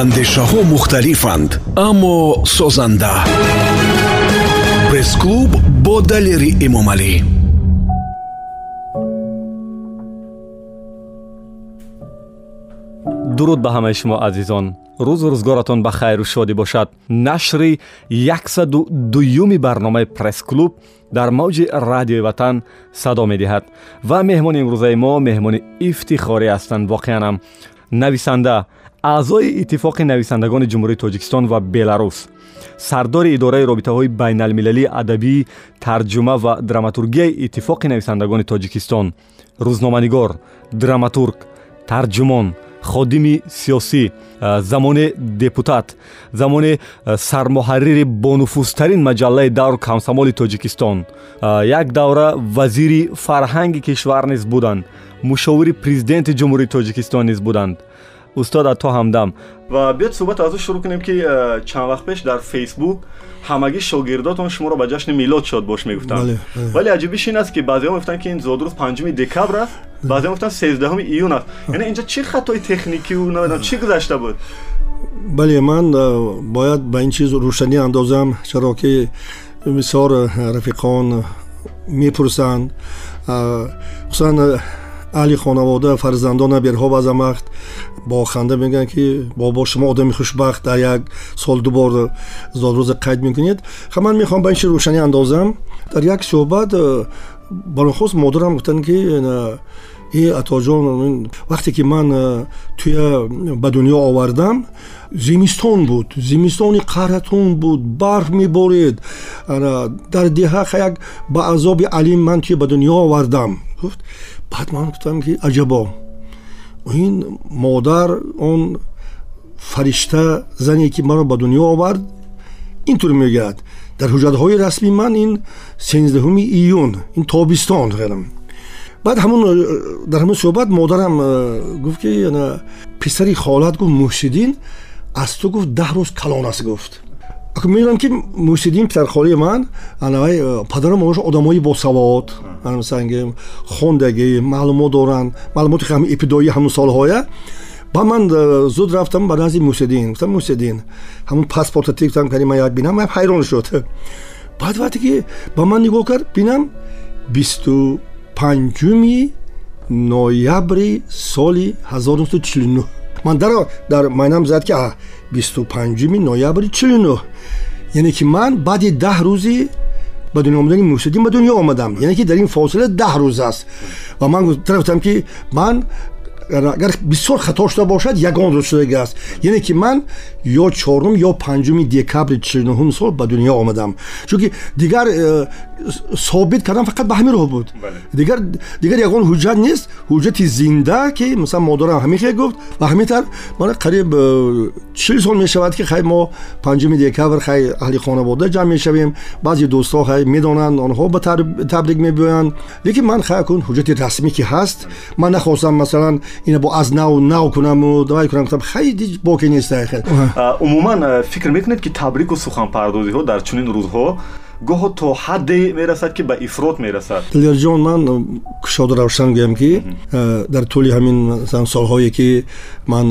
андешаҳо мухталифанд аммо созанда. Пресс-клуб бо далери эмомалӣ. Дуруд ба ҳамаи шумо азизон. Рӯзу рӯзгоратон ба хайру шодӣ бошад. Нашри 12юми барномаи пресс-клуб дар мавҷи радиои ватан садо медиҳад. Ва меҳмони имрӯзаи мо меҳмони ифтихорӣ ҳастанд воқеанам. Нависанда аъзои иттифоқи нависандагони ҷумҳурии тоҷикистон ва беларус. Сардори идораи робитаҳои байналмилалии адабӣ тарҷума ва драматургияи иттифоқи нависандагони тоҷикистон. Рӯзноманигор драматург тарҷумон ходими сиёсӣ замоне депутат замоне сармуҳаррири бонуфузтарин маҷаллаи давр камсамоли тоҷикистон. Як давра вазири фарҳанги кишвар низ буданд. Мушовири президенти ҷумҳурии тоҷикистон низ буданд استاد تو همدم و بیاد صحبت از شروع کنیم که چند وقت پیش در فیسبوک همگی شاگرداتون شما رو به جشن میلاد شاد باش می‌گفتن. بله، بله. ولی عجیبیش این است که بعضی‌ها می‌گفتن که این زادروز 5 دکبر است بعضی‌ها می‌گفتن 13 ایون است. یعنی اینجا چه خطای تکنیکی و نمی‌دونم چی گذشته بود؟ بله من باید به این چیز روشنی اندازم چرا که بسیار رفیقان می‌پرسند. خصوصا аҳли хонавода фарзандона берҳо баъзан вақт бо ханда мегӯянд ки бобо шумо одами хушбахт дар як сол дубор зодрӯзе қайд мекунед ха ман мехоҳам ба ин чи рӯшанӣ андозам. Дар як суҳбат э, барохост модарам гуфтанд ки и атоҷон вақте ки ман э, туя ба дунё овардам зимистон буд. Зимистони қаратун буд барф меборед. Дар деҳа як ба азоби алим ман туя ба дунё овардам гуфт баъд ман гуфтам ки аҷабо ин модар он фаришта зане ки маро ба дунё овард ин тур мегӯяд. Дар ҳуҷҷатҳои расми ман ин сенздаҳуми июн ин тобистон баъд ҳамун дар ҳамун суҳбат модарам э, гуфт ки писари холат гуфт муҳсидин аз ту гуфт даҳ рӯз калон аст гуфт медонам ки муҳсидин писархолаи ман э, падару модаш одамои босавод. Хондагӣ маълумот доранд маълумоти ҳам ибтидоии ҳамун солҳоя. Ба ман э, зуд рафтам ба назди муҳсидин гуфтам муҳсидин ҳамун паспорта тиктам кани ман як бинам? Ман ҳайрон шуд. Баъд вақте ки ба ман нигоҳ кард бинам бисту панҷуми ноябри соли 1949 ман дар майнам зад ки бисту панҷуми ноябри чилну яъне ки ман баъди даҳ рӯзи ба дунё омадани муҳсидин ба дунё омадам яъне ки дар ин фосила даҳ рӯз аст ва ман гуфтам ки ман агар бисёр хато шуда бошад ягон рӯз шудагӣ аст. Яъне ки ман ё чорум ё панҷуми декабри чилнуҳум сол ба дунё омадам. Чунки дигар э, собит кардан фақат ба ҳамин роҳ буд. Дигар ягон ҳуҷҷат нест ҳуҷҷати зинда ки масалан модарам ҳамин хел гуфт ва ҳамин тар мана қариб э, чил сол мешавад ки хай мо панҷуми декабр хай аҳли хонавода ҷамъ мешавем. Баъзе дӯстҳо хай медонанд онҳо ба табрик мегӯянд лекин ман хай кун ҳуҷҷати расмӣ ки ҳаст ман нахостам масалан ина бо аз нав нав кунаму давай кунам гуфтам хайди боке нест умуман э, фикр мекунед ки табрику суханпардозиҳо дар чунин рӯзҳо гоҳо то ҳадде мерасад ки ба ифрот мерасад. Лерҷон ман кушода равшан гӯям ки дар тӯли ҳамин солҳое ки ман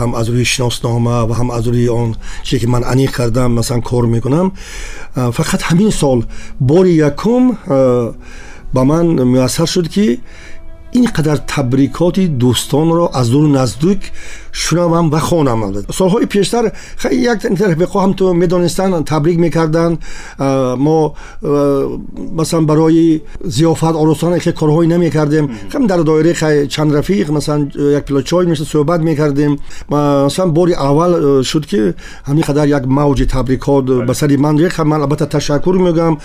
ҳам аз рӯи шиноснома ва ҳам аз рӯи он чизе ки ман аниқ кардам масалан кор мекунам. Фақат ҳамин сол бори якум ба ман муяссар шуд ки این قدر تبریکات دوستان را از دور نزدیک شنوم و خونم آمد سالهای پیشتر خیلی یک طرف به هم تو میدونستان تبریک می‌کردن. ما مثلا برای زیافت آرستان خیلی کارهای نمی‌کردیم. هم در دایره چند رفیق مثلا یک پیلا چای میشه صحبت می‌کردیم. مثلا باری اول شد که همین قدر یک موج تبریکات بله. به سری من ریخت. من البته تشکر میگم.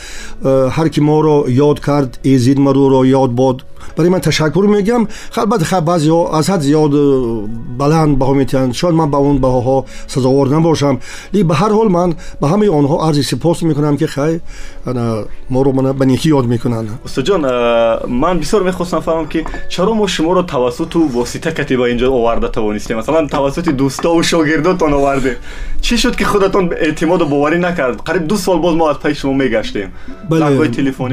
هر کی ما رو یاد کرد ایزید مرو رو یاد باد. برای من تشکر میگم. البته خب بعضی ها از حد زیاد بلند баҳо метиҳанд шояд ман ба он баҳоҳо сазовор набошам лек ба ҳар ҳол ман ба ҳамаи онҳо арзи сипос мекунам ки хай моро мана ба некӣ ёд мекунанд устодҷон ман бисёр мехостам фаҳмам ки чаро мо шуморо тавассуту восита кати ба инҷо оварда тавонистем масалан тавассути дӯстову шогирдотон овардем чӣ шуд ки худатон эътимоду боварӣ накард қариб ду сол боз мо аз пайи шумо мегаштем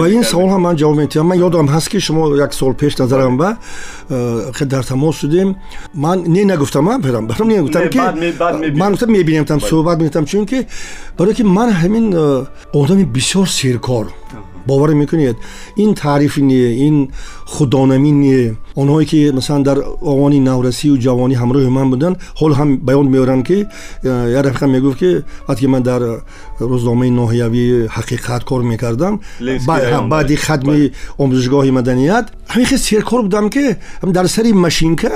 ба ин савол ҳам ман ҷавоб метиҳам ман ёдам ҳаст ки шумо як сол пеш назарам чоршанба дар тамос шудем ман не нагуфтам барам не гуфтам ки ман гуфтам мебинем там суҳбат мекунам чунки барое ки ман ҳамин одами бисёр серкор бовар мекунед ин таърифи не ин худонамӣ не онҳое ки масалан дар овони наврасию ҷавонӣ ҳамроҳи ман буданд ҳол ҳам баён меоранд ки э, як рафиқам мегуфт ки вақте ки ман дар рӯзномаи ноҳиявии ҳақиқат кор мекардам баъди хадми омӯзишгоҳи маданият ҳамин хел серкор будам ки дар сари машинка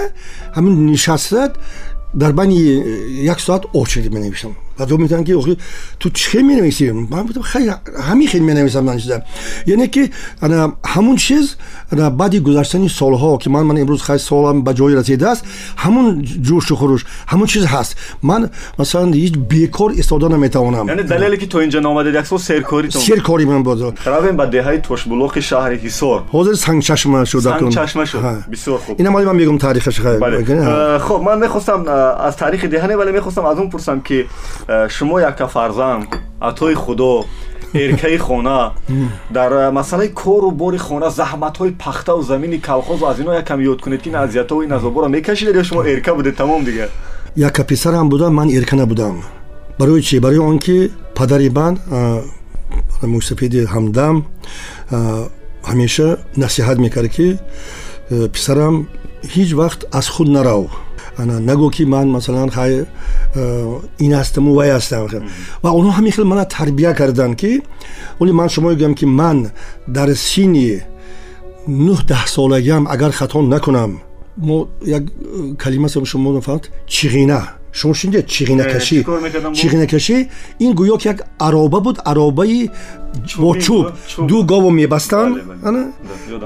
ҳамин нишастад дар байни э, як соат و دو می‌تونن که تو چه می نویسی من بودم خیلی همین خیلی می نویسم من چیزم یعنی که همون چیز بعدی گذشتن سالها که من من امروز خیلی سالم به جای رسیده است همون جوش و خروش همون چیز هست. من مثلا هیچ بیکار استادا نمی‌توانم. یعنی دلیلی که تو اینجا نامده یک سو سرکاری تو سرکاری من بود. رویم به دهه توش بلوک شهر حصار. حاضر سنگ چشمه شده سنگ چشمه شد. بسیار خوب. اینم مال من میگم تاریخش خیلی. بله. خب من می‌خواستم از تاریخ دهنه ولی می‌خواستم از اون پرسم که шумо яка фарзанд атои худо эркаи хона. Дар э, масъалаи кору бори хона заҳматҳои пахтаву замини калхозу аз ино якам ёд кунед ки ин азиятову ин азоборо мекашидед ё шумо эрка будед тамом дигар яка писарам будам ман эрка набудам. Барои чӣ? Барои он ки падари ман мусафиди ҳамдам ҳамеша насиҳат мекард ки э, писарам ҳеҷ вақт аз худ нарав нагӯ ки ман масалан хай э, ин ҳастаму вай ҳастам ва онҳо ҳамин хел мана тарбия карданд ки оли ман шумо гӯям ки ман дар синни нӯҳ даҳсолагиам агар хато накунам мо як э, калима шумо фаҳмад чиғина шумо шунидед чиғинакашӣ чиғинакашӣ ин гӯё ки як ароба буд аробаи бо чӯб ду гово мебастанд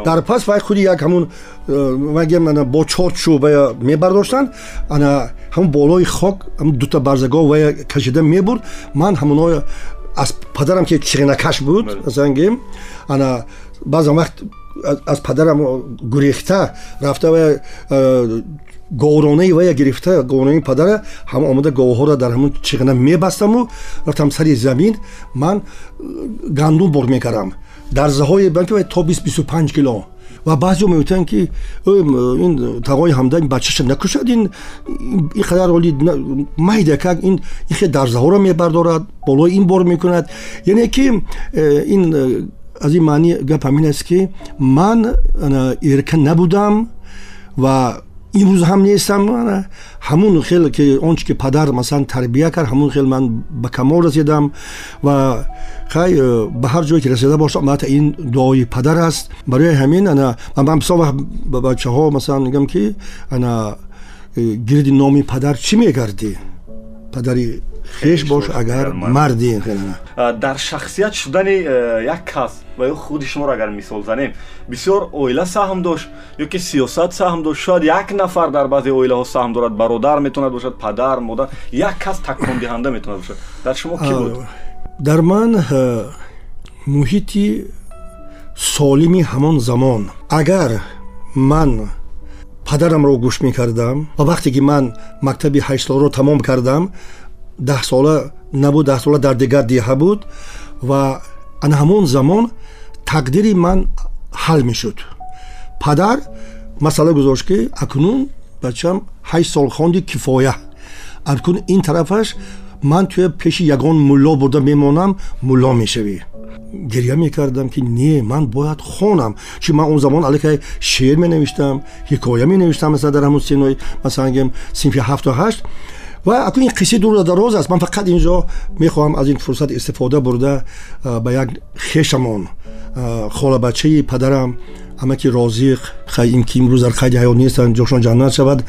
дар пас вай худи як ҳамун вагем бо чор чӯб мебардоштанд ҳамун болои хок дута барзагов вая кашида мебурд ман ҳамуно аз падарам ки чиғинакаш буд асангем баъзан вақт аз падарам гурехта рафта говронаи вая гирифта говронаи падара ҳам омада говҳоро дар ҳамун чиғна мебастаму. Рафтам сари замин ман э, гандум бор мекардам дарзаҳои то бист бисту панҷ кило. Ва баъзео мегӯтанд ки ин тағои ҳамда ин бачаша накушад ин ин қадар оли майда как ин ихе дарзаҳоро мебардорад болои ин бор мекунад яъне ки э, ин э, аз ин маъни гап ҳамин аст ки ман эрка набудам ва имрӯз ҳам нестам ҳамун хел ки он чи ки падар масалан тарбия кард ҳамун хел ман ба камол расидам ва хай э, ба ҳар ҷое ки расида бошам албатта ин дуои падар аст. Барои ҳамин ман бисёр вақт ба бачаҳо масалан мегӯям ки ана э, гирди номи падар чӣ мегардӣ падари хеш бош агар марди дар шахсият шудани э, як кас ва ё худи шуморо агар мисол занем бисёр оила саҳм дошт ё ки сиёсат саҳм дошт шояд як нафар дар баъзе оилаҳо саҳм дорад бародар метавонад бошад падар модар як кас такондиҳанда метавонад бошад. Дар шумо ки буд? дар ман муҳити солими ҳамон замон. Агар ман падарамро гӯш мекардам ва вақте ки ман мактаби ҳаштсоларо тамом кардам даҳ сола набуд даҳ сола дар дигар диҳа буд ва ана ҳамон замон тақдири ман ҳал мешуд. Падар масъала гузошт ки акнун бачам ҳашт сол хонди кифоя. Акнун ин тарафаш ман туя пеши ягон мулло бурда мемонам мулло мешавӣ гирья мекардам ки не ман бояд хонам чи ман он замон алликай шеър менавиштам ҳикоя менавиштам масалан дар ҳамун синои масалан гем синфи ҳафту ҳашт ва акун ин қисси дура дароз аст ман фақат инҷо мехоҳам аз ин фурсат истифода бурда ба як хешамон холабачаи падарам амаки розиқ ин ки имрӯз дар қайди ҳаёт нестанд ҷошон ҷаннат шавад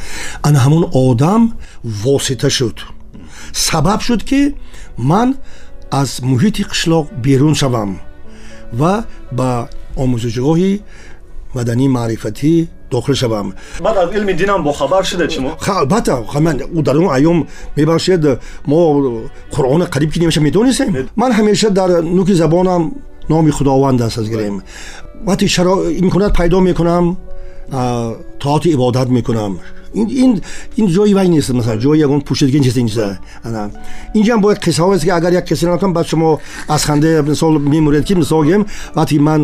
ана ҳамон одам восита шуд сабаб шуд ки ман аз муҳити қишлоқ берун шавам ва ба омӯзишгоҳи маданӣ маърифатӣ дохил шавам баъд аз илми динам бохабар шудед шумо албатта дар он айём мебахшед мо қуръони қариб ки немеша медонистем ман ҳамеша дар нуки забонам номи худованд аст азгирем вақти имконият пайдо мекунам тоати ибодат мекунам ин ҷои вай нест масалан ҷои ягон пӯшидагӣ нест инҷа инҷам бояд қиссаҳоест ки агар як қисса накунам баъд шумо аз ханде мисол мемуред ки мисол гем вақти ман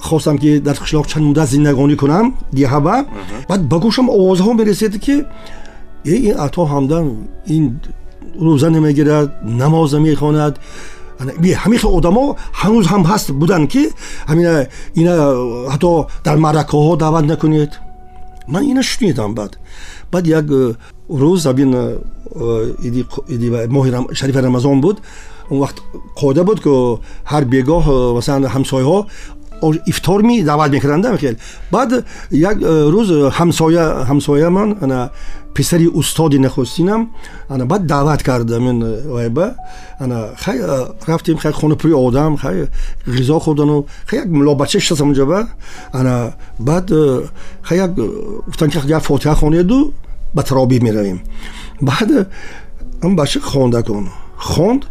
хостам ки дар қишлоқ чанд муддат зиндагонӣ кунам диҳаба баъд ба гӯшам овозҳо мерасед ки ин ато ҳамдан ин рӯза намегирад намоз намехонад ҳамин хел одамо ҳанӯз ҳам ҳаст буданд ки ҳамина ина ҳатто дар маъракаҳо даъват накунед ман ина шунидам баъд баъд як э, рӯз абин э, моҳи шарифи рамазон буд он вақт қоида буд ки ҳар бегоҳ э, масалан ҳамсояҳо ифтор ми даъват мекарданда хел баъд як э, рӯз ҳамсоя ҳамсоя ман ана писари устоди нахустинам ана баъд даъват карда мен э, вайба ана хай э, рафтем хай хонапӯи одам хай ғизо хӯрдану хай як мулобача шитасам унҷа ба ана баъд хай як гуфтан ки як фотиҳа хонеду ба таробиҳ меравем баъд ам бача хонда кун хонд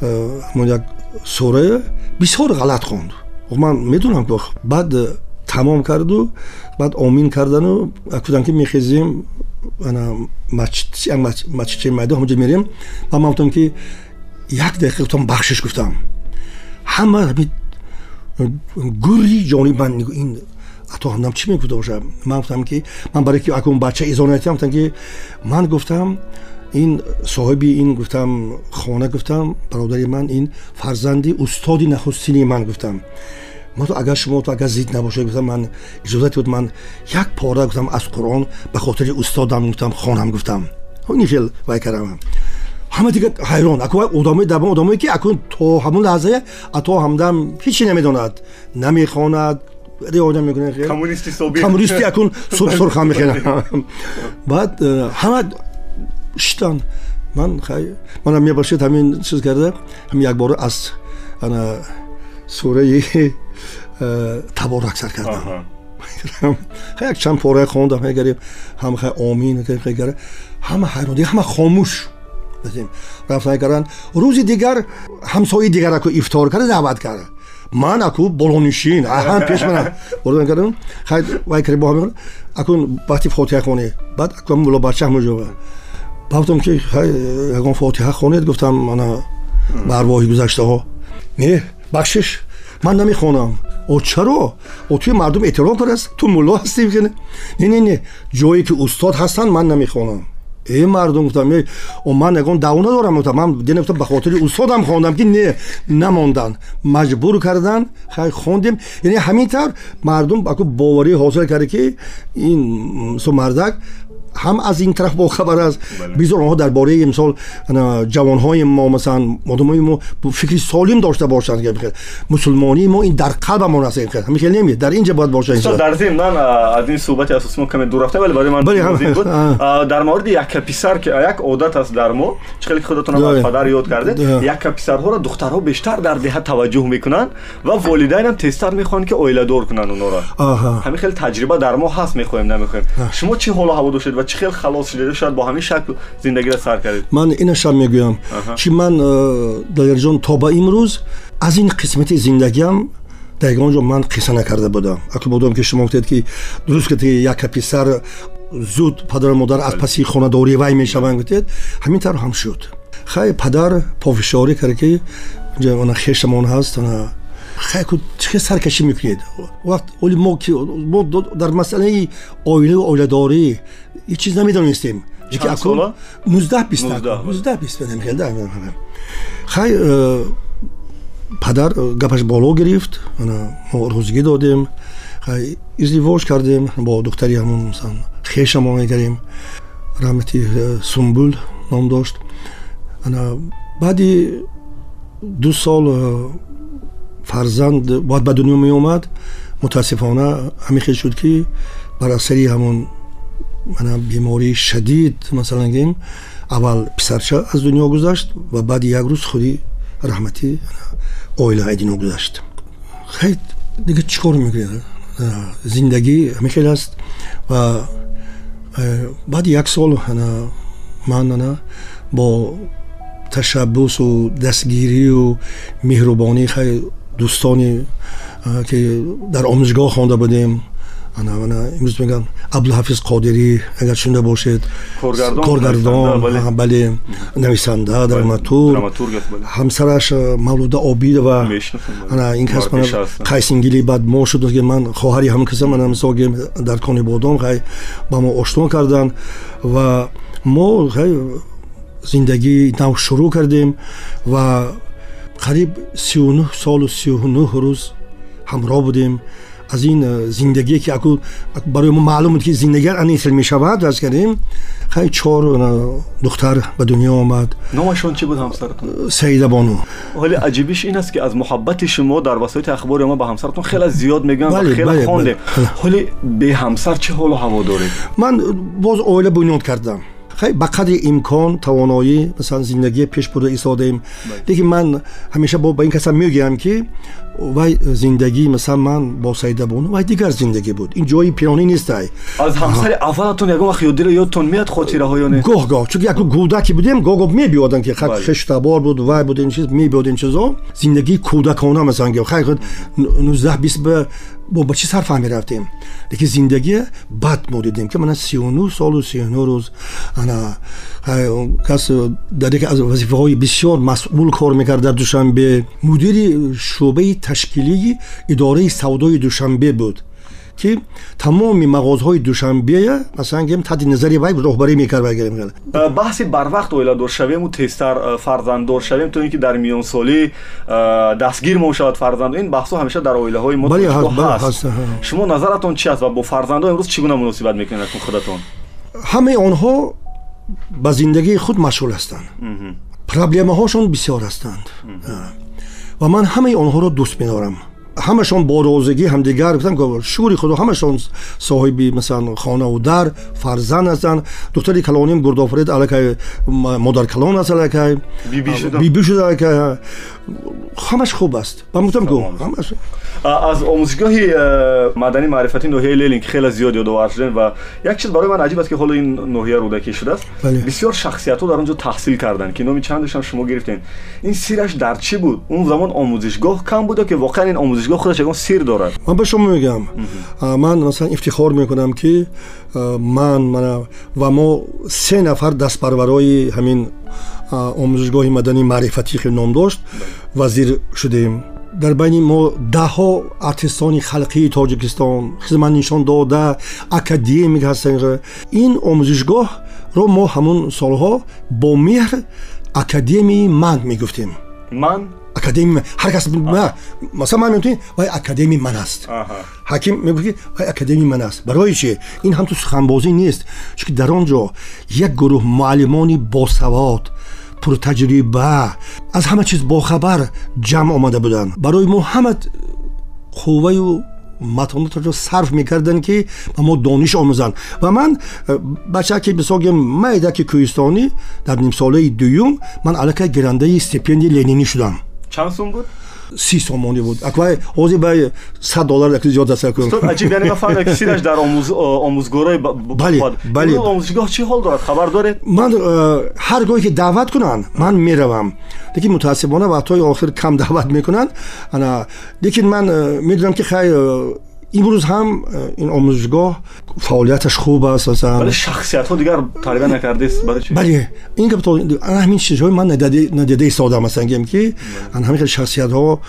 ҳамон як сурая бисёр ғалат хонд خب من می‌دونم که بعد تمام کرد و بعد آمین کردن و کدام که میخیزیم مچه میده همونجا میریم. و من گفتم که یک دقیقه تام بخشش گفتم. همه گوری جانی من این اتو هم چی می‌گفته باشه من گفتم که من برای که اکون بچه ایزان گفتم که من گفتم ин соҳиби ин гуфтам хона гуфтам бародари ман ин фарзанди устоди нахустини ман гуфтам. Мато агар шумо то агар зид набошед гуфтам ман иҷозати буд ман як пора гуфтам аз қуръон ба хотири устодам гуфтам хонам гуфтам. Ин хел вай кардам ҳама дига ҳайрон одамои дабон одамое ки акун то ҳамун лаҳзае ато ҳамдам ҳечи намедонад. Намехонад риоя намекунадкоммунисти акун сурхан мехонад баъд شتان. من خیلی منم یه باشید همین چیز کرده. هم یک بار از انا سوره تبارک سر کردم. خیلی یک چند پاره خوندم خیلی هم خیلی آمین خیلی گره همه حیرانی همه خاموش. بدیم رفتن کردن روزی دیگر همسایه دیگر که افتار کرده دعوت کرده. من اکو بالونشین اهم پیش من بردن کردم. خیلی وای کریم با هم اکون وقتی فاتحه خونه بعد اکو مولا بچه همونجا бафтам ки ягон фотиҳа хонед гуфтам мана ба арвоҳи гузаштаҳо не бахшиш ман намехонам о чаро о туи мардум эҳтиром кудаст ту мулло ҳастӣ не не не ҷое ки устод ҳастанд ман намехонам э мардум гуфтам ман ягон даво надорам гуфтам ман дена гуфтам ба хотири устодам хондам ки не намондан маҷбур кардан هم از این طرف با خبر از بله. بزار آنها درباره مثال جوانهای ما مثلا مو ما فکری سالم داشته باشند که مسلمانی ما این در قلب ما هست. این خیر. همین نمیاد. در اینجا باید باشه این در ضمن من از این صحبت اساسی ما کمی دورفته ولی برای من بله، بود. در مورد یک پسر که یک عادت است در ما چقدر که خودتون بله. یاد کرده یک پسرها را دخترها بیشتر در ده توجه می‌کنند و والدین هم تستر می‌خوان که اویله دور کنن اونا را. خیلی تجربه در ما هست می‌خوایم نمی‌خوایم. شما چه حالا هوا داشتید؟ Ва чӣ хел халос шудед шояд бо ҳамин шакл зиндагиро сар кардед? Ман инашам мегӯям ки ман э, далерҷон то ба имрӯз аз ин қисмати зиндагиам дар ягон ҷо ман қисса накарда будам. Акл будам ки шумо гуфтед ки дуруст ки яка писар зуд падару модар аз паси хонадории вай мешаванд гуфтед. Ҳамин тавр ҳам шуд. Хай падар пофишорӣ кард ки ана хешамон ҳаст чӣ саркашӣ мекунед? Вақт оли мо мо дар масъалаи оилаю оиладорӣ ҳеч чиз намедонистем. Хай э, падар э, гапаш боло гирифт мо рӯзигӣ додем. Издивоҷ кардем бо духтари ҳамон хешамон мегарем раҳмати э, сумбул ном дошт. Баъди ду сол фарзанд бояд ба дунё меомад мутаассифона ҳамин хел шуд ки бар асари ҳамон бемории шадид масалан гем аввал писарча аз дунё гузашт ва баъди як рӯз худи раҳмати оила аз дунё гузашт хай дига чӣ кор мекунед зиндагӣ ҳамин хел аст ва баъди як сол ман бо ташаббусу дастгирию меҳрубонӣ хай дӯстони ки дар омӯзишгоҳ хонда будем ана ана имрӯз мегӯям абдулҳафиз қодирӣ агар шунда бошед коргардон бале нависанда драматург ҳамсараш мавлуда обидова ана ин кас қайсингили баъд мо шуд ман хоҳари ҳамин касам ана мисол дар кони бодом хай ба мо ошно кардан ва мо зиндагии нав шурӯъ кардем ва қариб сию солу сию нӯҳ рӯз ҳамроҳ будем аз ин э, зиндагие ки барои мо маълум буд ки зиндагӣ анисл мешавад аз кардем хай чор э, духтар ба дунё омад номашон чӣ буд ҳамсаратон э, саида бону ҳоли аҷибиш ин аст ки аз муҳаббати шумо дар васоити ахбори мо ба ҳамсаратон хеле зиёд мегӯям ва хеле хондем ҳоли беҳамсар чӣ ҳолу ҳаво доред ман боз оила бунёд кардам ба қадри имкон тавоноӣ масалан зиндагие пеш бурда истодаем лекин ман ҳамеша ба ин касам мегӯям ки вай зиндагӣ масалан ман бо саидабону вай дигар зиндагӣ буд. Ин ҷои пиёнӣ нестай аз ҳамсари аввалатон ягон вақт ёдира ёдтон меяд хотираҳо ё не? Гоҳ гоҳ. Чунки як кӯдаки будем гоҳ гоҳ мебиёдам ки хештабор буд вай буд ин чиз мебиёд ин чизо зиндагии кӯдакона масалан хай нуздаҳ бист бо ба чӣ сарфа мерафтем лекин зиндагие бад мо дидем ки мана сию солу сию рӯз. Ана кас дар яке аз вазифаҳои бисёр масъул кор мекард дар душанбе. Мудири шӯъбаи ташкилии идораи савдои душанбе буд ки тамоми мағозҳои душанбея масалан гем таҳти назари вай роҳбарӣ мекард э, баҳси барвақт оиладор шавему тезтар э, фарзанддор шавем то ин ки дар миёнсолӣ э, дастгир мошавад фарзандо ин баҳсҳо ҳамеша дар оилаҳои мо ҳаст шумо назаратон чӣ аст ва бо фарзандо имрӯз чӣ гуна муносибат мекунед худатон? Ҳамаи онҳо ба зиндагии худ машғул ҳастанд. Проблемаҳошон бисёр ҳастанд. Ва ман ҳамаи онҳоро дӯст медорам ҳамашон бо розигӣ ҳамдигар гуфтам шукри худо ҳамашон соҳиби масалан хонаву дар фарзанд ҳастанд духтари калоним гурдофарид аллакай модар калон аст аллакай биби шуда аллакай ҳамаш хуб аст ба гуфтам гӯ аз омӯзишгоҳи э, маданӣ маърифатӣ ноҳияи лелин ки хеле зиёд ёдовар шудем ва як чиз барои ман аҷиб аст ки ҳоло ин ноҳия рӯдакӣ шудааст бисёр шахсиятҳо дар он ҷо таҳсил карданд ки номи чандашам шумо гирифтед ин сираш дар чӣ буд он замон омӯзишгоҳ кам буд ё ки воқеан ин омӯзишгоҳ худаш ягон сир дорад ман ба шумо мегӯям ман масалан ифтихор мекунам ки ман мана ва мо се нафар дастпарварои ҳамин омӯзишгоҳи маданӣ маърифатӣ ки ном дошт вазир шудем. Дар байни мо даҳҳо артистони халқии тоҷикистон хизмат нишон дода академик ҳастанд ин омӯзишгоҳро мо ҳамун солҳо бо меҳр академияи ман мегуфтем. Ман академи ҳар кас масалан ман метунӣ вай академии ман аст ҳаким мегӯфт вай академии ман аст барои чи ин ҳамту суханбозӣ нест чунки дар он ҷо як гурӯҳ муаллимони босавод пуртаҷриба аз ҳама чиз бохабар ҷамъ омада буданд. Барои мо ҳама қувваю матонатро сарф мекарданд ки ба мо дониш омӯзанд. Ва ман э, бачаки бисогем майдаки кӯҳистонӣ дар нимсолаи дуюм ман аллакай гирандаи стипендияи ленинӣ шудам чанд сум буд? Си сомонӣ буд. Аквай ҳозир ба сад доллар як зиёд аст аҷиб яъне ман фаҳмидам ки сираш дар омӯзгорҳои бале омӯзишгоҳ чӣ ҳол дорад? Хабар доред? Ман э, ҳар гоҳе ки даъват кунанд ман меравам. Лекин мутаассифона вақтҳои охир кам даъват мекунанд. Лекин ман э, медонам ки хай امروز هم این آموزشگاه فعالیتش خوب است ولی شخصیت ها دیگر تقریبا نکرده است برای چی؟ بله این که تو همین چیزهای من ندیده ندیده ساده مثلا گیم که بله. ان همین شخصیت ها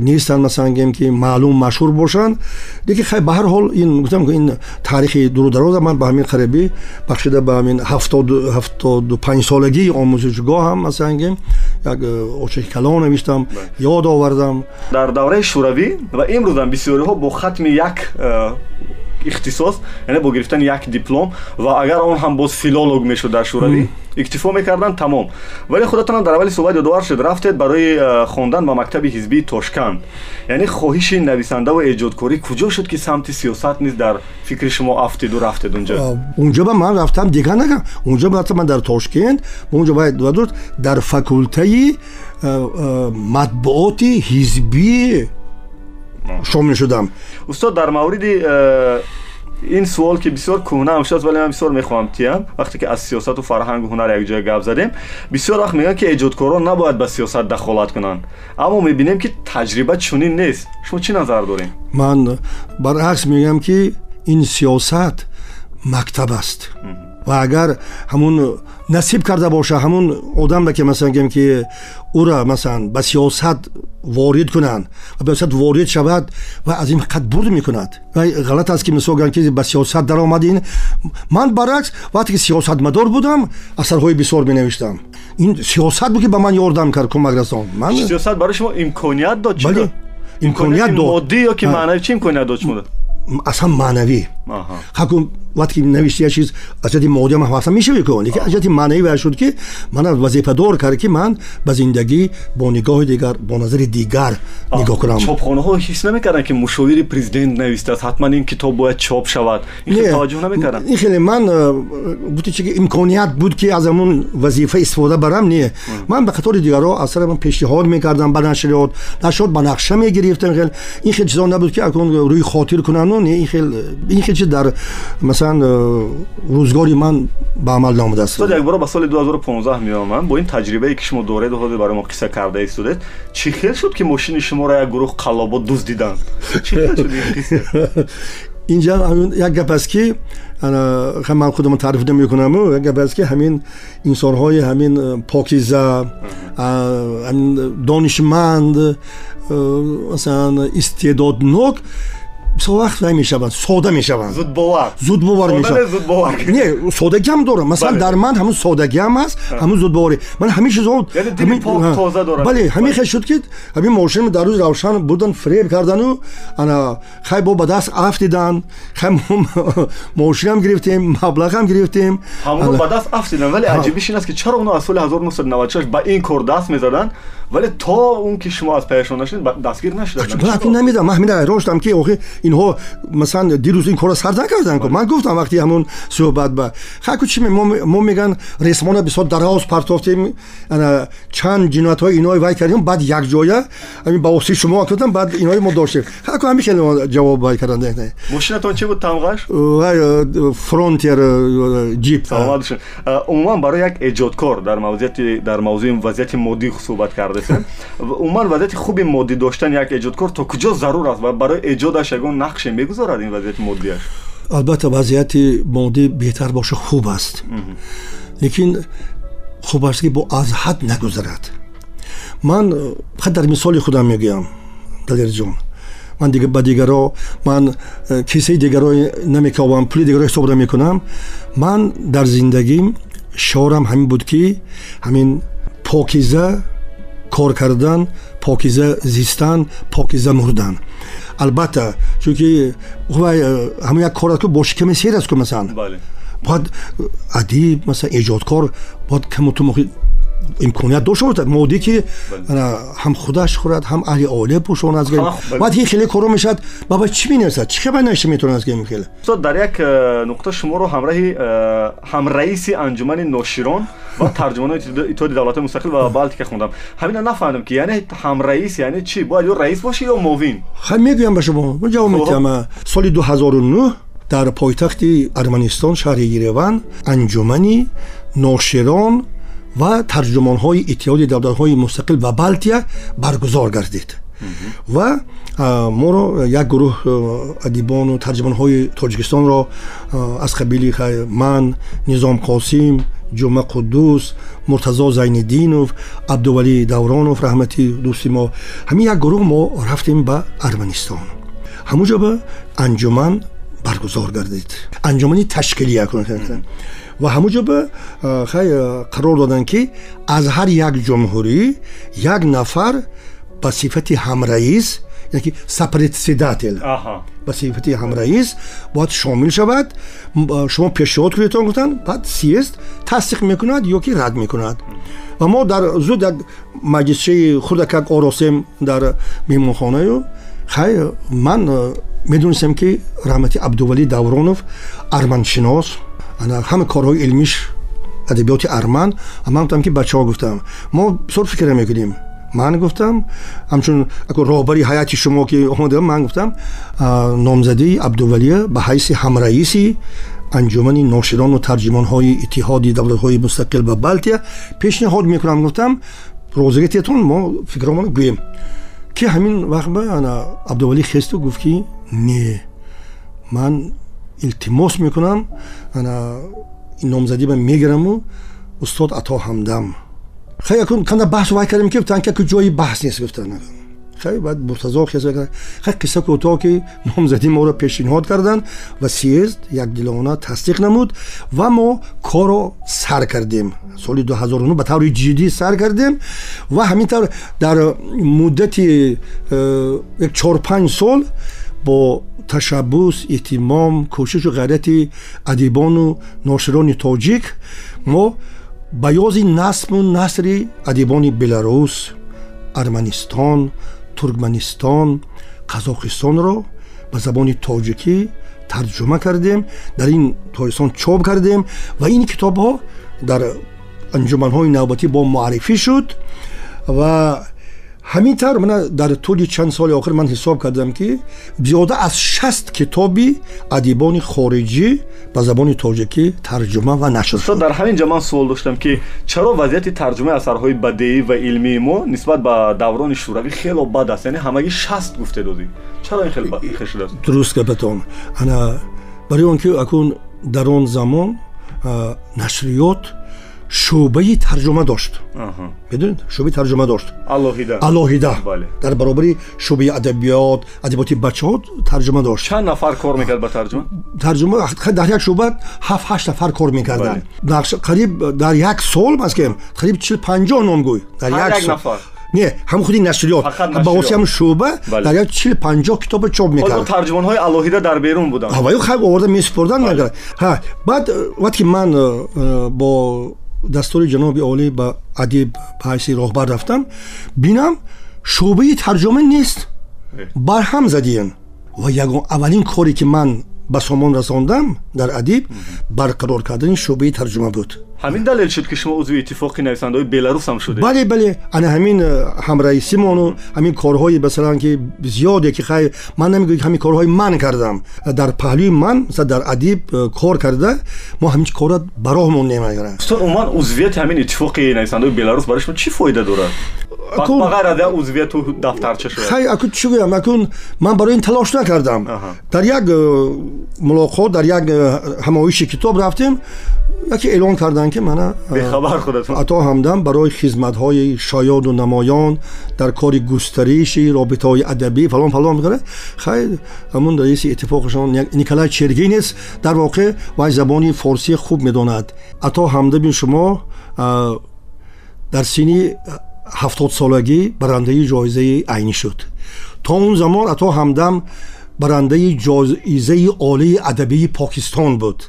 نیستن مثلا گیم که معلوم مشهور باشن. دیگه خیلی به هر حال این گفتم که این تاریخ درو دراز من به همین قریبی بخشیده به همین 70 75 سالگی آموزشگاه هم مثلا گیم. Очаки калон навиштам ёд овардам. Дар давраи шӯравӣ ва имрӯзам бисёриҳо бо хатми як э, ихтисос яъне бо гирифтани як диплом ва агар он ҳам боз филолог мешуд дар шӯравӣ иктифо мекарданд тамом вале худатонам дар аввали суҳбат ёдовар шуд. Рафтед барои э, хондан ба мактаби ҳизбии тошканд яъне хоҳиши нависандаву эҷодкорӣ куҷо шуд ки самти сиёсат низ дар фикри шумо афтиду рафтед унҷо унҷо ба ман рафтам дигар нагам. Унҷо рафтам ман дар тошкент унҷо дуруд дар факултаи э, матбуоти ҳизбии шомил шудам. Устод дар мавриди э, ин суол ки бисёр кӯҳнаам шудааст вале ман бисёр мехоҳам тиям вақте ки аз сиёсату фарҳангу ҳунар якҷоя гап задем бисёр вақт мегӯянд ки эҷодкорон набояд ба сиёсат дахолат кунанд. Аммо мебинем ки таҷриба чунин нест. Шумо чӣ назар дорем? Ман баръакс мегӯям ки ин сиёсат мактаб аст. Ва агар ҳамун насиб карда боша ҳамун одамра ки масалан гем ки ӯра масалан ба сиёсат ворид кунанд ва ба сиёсат ворид шавад ва аз ин ҳақиқат бурд мекунад. Ғалат аст ки мисол гӯям ки ба сиёсат даромадин ман баръакс вақте ки сиёсатмадор будам асарҳои бисёр менавиштам. Ин сиёсат буд ки ба ман ёрдам кард кӯмак расон сиёсат барои шумо имконият дод чӣ имконият дод. моддӣ ё ки маънавӣ? Чӣ имконият дод шумо аслан маънавӣ. وقتی نوشته چیز از جدی مادی هم حواسم میشه بکنی که از جدی معنی برشد که من از وظیفه دار کرد که من به زندگی با نگاه دیگر با نظر دیگر نگاه کنم. چاپخانه ها حس نمی‌کردن که مشاوری پریزیدنت نویسته. است. حتما این کتاب باید چاپ شود. این توجه نمی‌کردن این خیلی من بودی که امکانیت بود که از اون وظیفه استفاده برم نه. من به خاطر رو اصلا من پیشنهاد می‌کردم بعد نشریات نشد به نقشه می‌گرفتن. خیلی این خیلی چیزا نبود که روی خاطر کنن نه. این خیلی این خیلی در مثلا масалан э, рӯзгори ман ба амал наомадааст якбора ба соли 2015 меомам бо ин таҷрибае ки шумо доред ҳозир барои мо қисса карда истодед чӣ хел шуд ки мошини шуморо як гурӯҳ қаллобот дуздиданд инҷа як гап аст ки ман худам таъриф намекунаму як гап аст ки ҳамин инсонҳои ҳамин э, покиза донишманд э, масалан истеъдоднок бисовақт вай мешаванд сода мешаванд зудбовар зудбовар мешаванд не содагиам дорам масалан дар ман ҳамун содагиам аст ҳамун зудбоварӣ ман ҳамин чизо бале ҳамин хел шуд ки ҳамин мошин дар рӯзи равшан бурдан фреб кардану. Ана хай бо ба даст аф дидан хай мошинам гирифтем маблағам гирифтем. Ба даст аф дидан. Вале аҷибиш ин аст ки чаро оно аз соли 1996 ба ин кор даст мезаданд вале то он ки шумо аз паяшон нашид дастгир нашудад намедам ман ҳамин айрон шудам ки охи инҳо масалан дирӯз ин корро сар накардан ку ман гуфтам вақти ҳамун суҳбат ба хаку чи мо меган ресмона бисёр дароз партофтем чанд ҷиноятҳои инои вай кардем баъд якҷоя ҳамин ба оси шумо кардам баъд инои мо доштем хаку ҳамин хеле ҷавоб вай кардан мошинатон чи буд тамғаш фронтер ҷип умуман барои як эҷодкор дар мавзияти дар мавзӯи вазъияти моддӣ суҳбат و عمر وضعیت خوبی مادی داشتن یک ایجادکار تا کجا ضرور است و برای ایجادش یگون نقش می‌گذارد این وضعیت مادیش البته وضعیت مادی بهتر باشه خوب است. لیکن خوب است که با از حد نگذرد. من خود در مثال خودم میگم دلیر جون. من دیگه به دیگرا من کیسه دیگرا نمیکاوم پول دیگرا حساب می‌کنم من در زندگیم شعارم همین بود که همین پاکیزه кор кардан покиза зистан покиза мурдан албатта чунки ҳамн як кор аст ки бо шиками сер аст ку масалан бояд адиб масалан эҷодкор бояд камуту имконият дошта бошад модӣ ки ҳам худаш хӯрад ҳам аҳли оиле пӯшонад баъд ки хеле коро мешавад баба чӣ менависад чӣ хаба навишта метавонад хеле дар як э, нуқта шуморо ҳамраҳи э, ҳамраиси анҷумани ноширон ва тарҷумонои иттиҳоди давлатҳои мустақил ва балтика хондам. Ҳамина нафаҳмидам ки яъне ҳамраис яъне чӣ бояд ё раис бошӣ ё муовин? Ха мегӯям ба шумо. Ҷавоб медиҳам соли 2009 дар пойтахти арманистон шаҳри ереван анҷумани ноширон ва тарҷумонҳои иттиҳоди давлатҳои мустақил ва балтия баргузор гардид. Ва моро як гурӯҳ адибону тарҷумонҳои тоҷикистонро аз қабили ман низом қосим ҷума қуддус муртазо зайниддинов абдувалӣ давронов раҳмати дӯсти мо ҳамин як гурӯҳ мо рафтем ба арманистон ҳамунҷо ба анҷуман баргузор гардид анҷумани ташкилия ва ҳамунҷо ба хай қарор доданд ки аз ҳар як ҷумҳурӣ як нафар ба сифати ҳамраис яки сапредседател ба сифати ҳамраис бояд шомил шавад. Шумо пешниҳод кунедтон гуфтанд баъд сиест тасдиқ мекунад ё ки рад мекунад. Ва мо дар зуд як маҷлисчаи хурдакак оросем дар меҳмонхонаю. Хай ман медонистам ки раҳмати абдувалӣ давронов арманшинос. Ҳама корҳои илмиш адабиёти арман. Ман гуфтам ки бачаҳо гуфтам. Мо бисёр фикр мекунем ман гуфтам ҳамчун роҳбари ҳайати шумо ки омода ман гуфтам номзадии абдувалия ба ҳайси ҳамраиси анҷумани ноширону тарҷимонҳои иттиҳоди давлатҳои мустақил ба балтия пешниҳод мекунам гуфтам розигатиятон мо фикромон гӯем ки ҳамин вақт ба абдувалӣ хесту гуфт ки не ман илтимос мекунам ана номзадӣ ба мегираму устод ато ҳамдам خیلی کن کنده بحث وای کردیم که گفتن که جایی بحث نیست گفتن خیلی بعد مرتضا خیزه کرد. خیلی قصه کوتاه که نامزدی ما را پیشنهاد کردند و سیزد یک دلانه تصدیق نمود و ما کار سر کردیم. سال 2009 به طور جدی سر کردیم و همینطور در مدت یک چهار پنج سال با تشبوس اهتمام کوشش و غیرت ادیبان و ناشران تاجیک ما ба ёзи насму насри адибони беларус арманистон туркманистон қазоқистонро ба забони тоҷикӣ тарҷума кардем дар ин тоҷикистон чоп кардем ва ин китобҳо дар анҷуманҳои навбатӣ бо муаррифӣ шуд ва ҳамин тавр мана дар тӯли чанд соли охир ман ҳисоб кардам ки зиёда аз шаст китоби адибони хориҷӣ ба забони тоҷикӣ тарҷума ва нашр шуд дар ҳамин ҷа ман суол доштам ки чаро вазъияти тарҷумаи асарҳои бадеӣ ва илмии мо нисбат ба даврони шӯравӣ хело бад аст? Яъне ҳамагӣ шаст гуфте додӣ. Чаро ин хел шудааст? дуруст гапатон ана барои он ки акун дар он замон нашриёт шӯъбаи тарҷума дошт. Медонед? шӯъбаи тарҷума дошт. Алоҳида. Дар баробари шӯъбаи адабиёт адабиёти бачаҳо тарҷума дошт. Чанд нафар кор мекард ба тарҷума? тарҷума дар як шӯъба ҳафт ҳашт нафар кор мекарданд. Қариб дар як сол маскем қариб чил панҷоҳ номгӯй дар як нафар? Не ҳам худи нашриёт ба восити ҳам шӯъба дар як чил панҷоҳ китоба чоп мекард. тарҷумонҳои алоҳида дар берун буданд. Оварда месупордан баъд вақте ки ман э, бо дастури ҷаноби олӣ ба адиб ба ҳайси роҳбар рафтам. Бинам шӯъбаи тарҷума нест. Барҳам задиен ва ягон аввалин коре ки ман ба сомон расондам дар адиб барқарор кардани шӯъбаи тарҷума буд ҳамин далел шуд ки шумо узви иттифоқи нависандаҳои беларус ҳам шуд бале бале ана ҳамин э, ҳамраисимону ҳамин корҳои масалан ки зиёде ки хай ман намегӯям ҳамин корҳои ман кардам. Дар паҳлӯи ман масалан дар адиб э, кор карда мо ҳамин кора бароҳмон немагирад устод умуман узвияти ҳамин иттифоқи нависандаҳои беларус барои шумо чӣ фоида дорад? Хай акун чӣ гӯям? Акун ман барои ин талош накардам. Дар як э, мулоқот дар як ҳамоиши китоб рафтем یکی اعلان کردن که من خبر خودتون. عطا همدم برای خدمت های شایان و نمایان در کار گستریش رابطه های ادبی فلان فلان می‌کنه. خیلی همون رئیس اتفاقشان نیکولای چرگین است در واقع و زبانی فارسی خوب می‌داند. عطا همدم شما در سینی هفتاد سالگی برنده جایزه عینی شد. تا اون زمان عطا همدم برنده جایزه عالی ادبی پاکستان بود.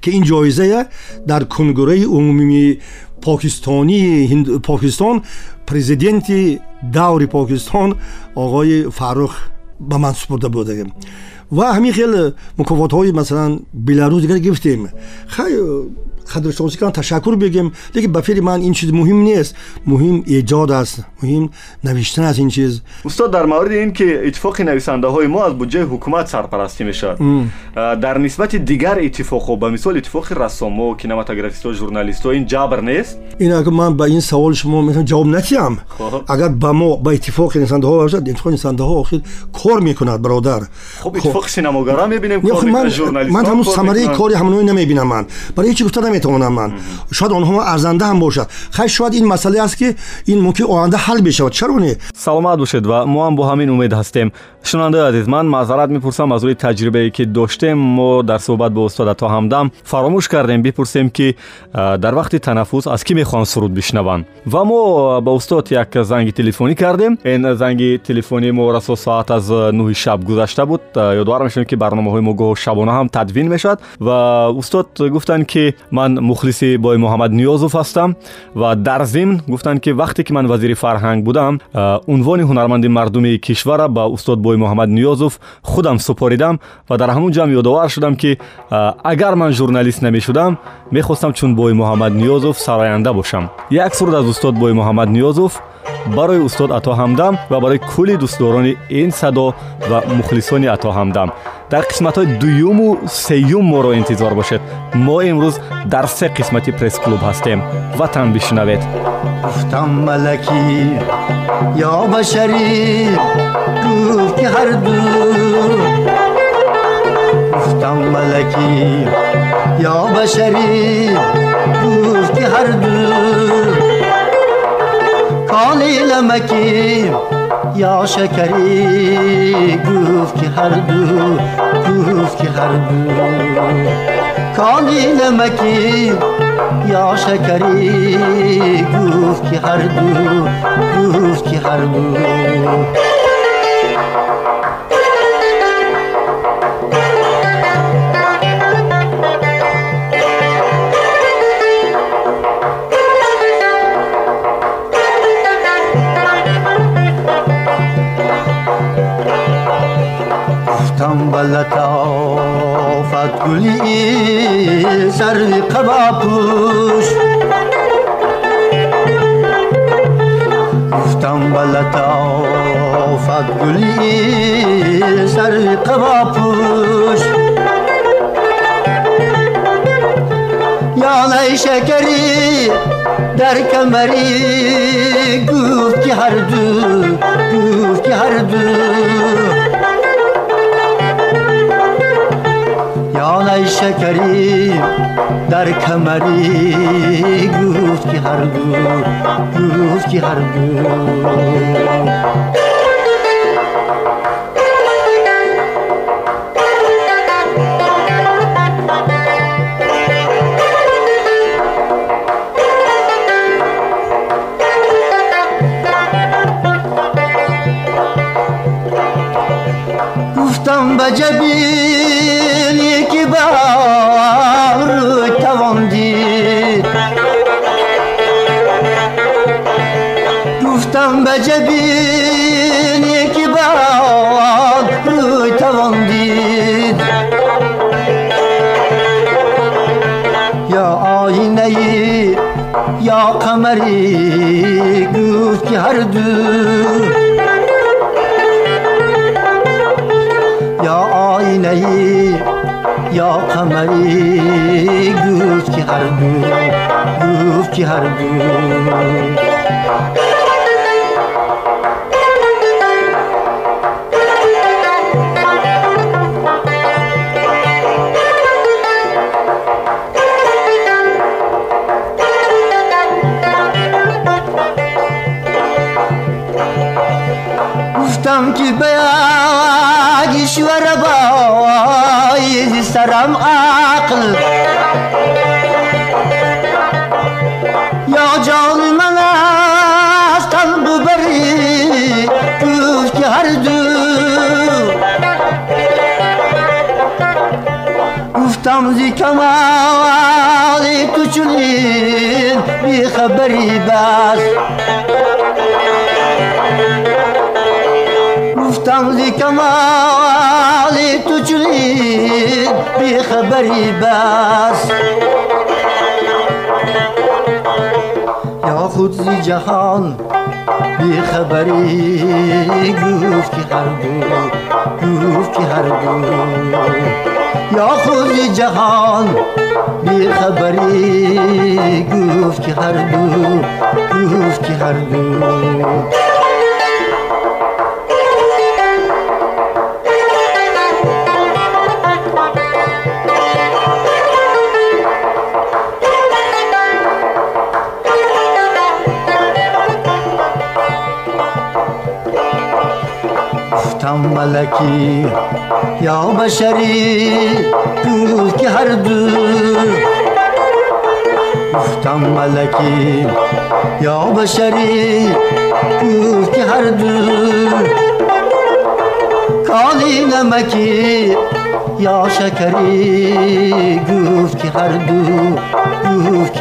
Ки ин ҷоизая дар кунгураи умумии покистонии покистон президенти даври покистон оғои фаррух ба ман супурда будагем ва ҳамин хел мукофотҳои масалан беларус дигар гирифтем. Хай қадршиносӣ кардам ташаккур бигем лекин ба феъли ман ин чиз муҳим нест муҳим эҷод аст муҳим навиштан аст ин чиз устод дар мавриди ин ки иттифоқи нависандаҳои мо аз буҷаи ҳукумат сарпарастӣ мешавад дар нисбати дигар иттифоқҳо ба мисол иттифоқи рассомо кинематографистҳо журналистҳо ин ҷабр нест ин агар ман ба ин саволи шумо метавонам ҷавоб надиҳам агар ба мо ба иттифоқи нависандаҳо бошад иттифоқи нависандаҳо охир кор мекунад бародар хоб иттифоқи синамогара мебинем ман ҳанӯз самараи кори ҳамонои намебинам ман барои чӣ гуфта наметавонам ман шояд онҳо арзанда ҳам бошад хай шояд ин масъале аст ки ин мумкин оянда ҳал бешавад чаро не саломат бошед ва мо ҳам бо ҳамин умед ҳастем шунавандаи азиз ман маъзарат мепурсам аз рӯи таҷрибае ки доштем мо дар суҳбат бо устода то ҳамдам фаромӯш кардем бипурсем ки дар вақти танаффус аз кӣ мехоҳанд суруд бишнаванд ва мо ба устод як занги телефонӣ кардем ин занги телефонии мо расо соат аз нӯҳи шаб гузашта буд ёдовар мешавем ки барномаҳои мо гоҳ шабона ҳам тадвин мешавад ва устод гуфтанд ки ман мухлиси бои муҳаммад ниёзов ҳастам ва дар зимн гуфтанд ки вақте ки ман вазири фарҳанг будам унвони ҳунарманди мардуми кишвара ба устод бои муҳаммад ниёзов худам супоридам ва дар ҳамун ҷамъ ёдовар шудам ки агар ман журналист намешудам мехостам чун бои муҳаммад ниёзов сароянда бошам як суруд аз устод бои муҳаммад ниёзов барои устод ато ҳамдам ва барои кулли дӯстдорони ин садо ва мухлисони ато ҳамдам. Дар қисматҳои дуюму сеюм моро интизор бошед. Мо имрӯз дар се қисмати пресс-клуб ҳастем. Ватан бишнавед. Гуфтам малакӣ ё башарӣ гуфт ки ҳарду гуфтам малакӣ ё башарӣ гуфт ки ҳарду کانی نمکی یا شکری گفت که هر دو گفت که هر دو. کانی نمکی یا شکری گفت که هر دو گفت که هر دو. گفتم بلطافت گلی سر قبا پوش گفتم بلطافت گلی سر قبا پوش یا نی شکری در کمری گفت که هر دو گفت که هر دو ای شکری در کمری گفت که هر دو گفت که هر دو گفتم به یا قمری گفت که هر دو گفت که هر گفتم زی کمال تو چنین بی خبری بس. گفتم زی کمال چنین بی خبری بس. یا خود زی جهان بی خبری گفت که هر دو گفت که هر دو. یا خود جهان بی خبری گفت که هر دو گفت که هر دو. گفتم ملکی یا بشری گفت که هر دو گفتم ملکی یا بشری گفت که هر دو کالی نمکی یا شکری گفت که هر دو گفت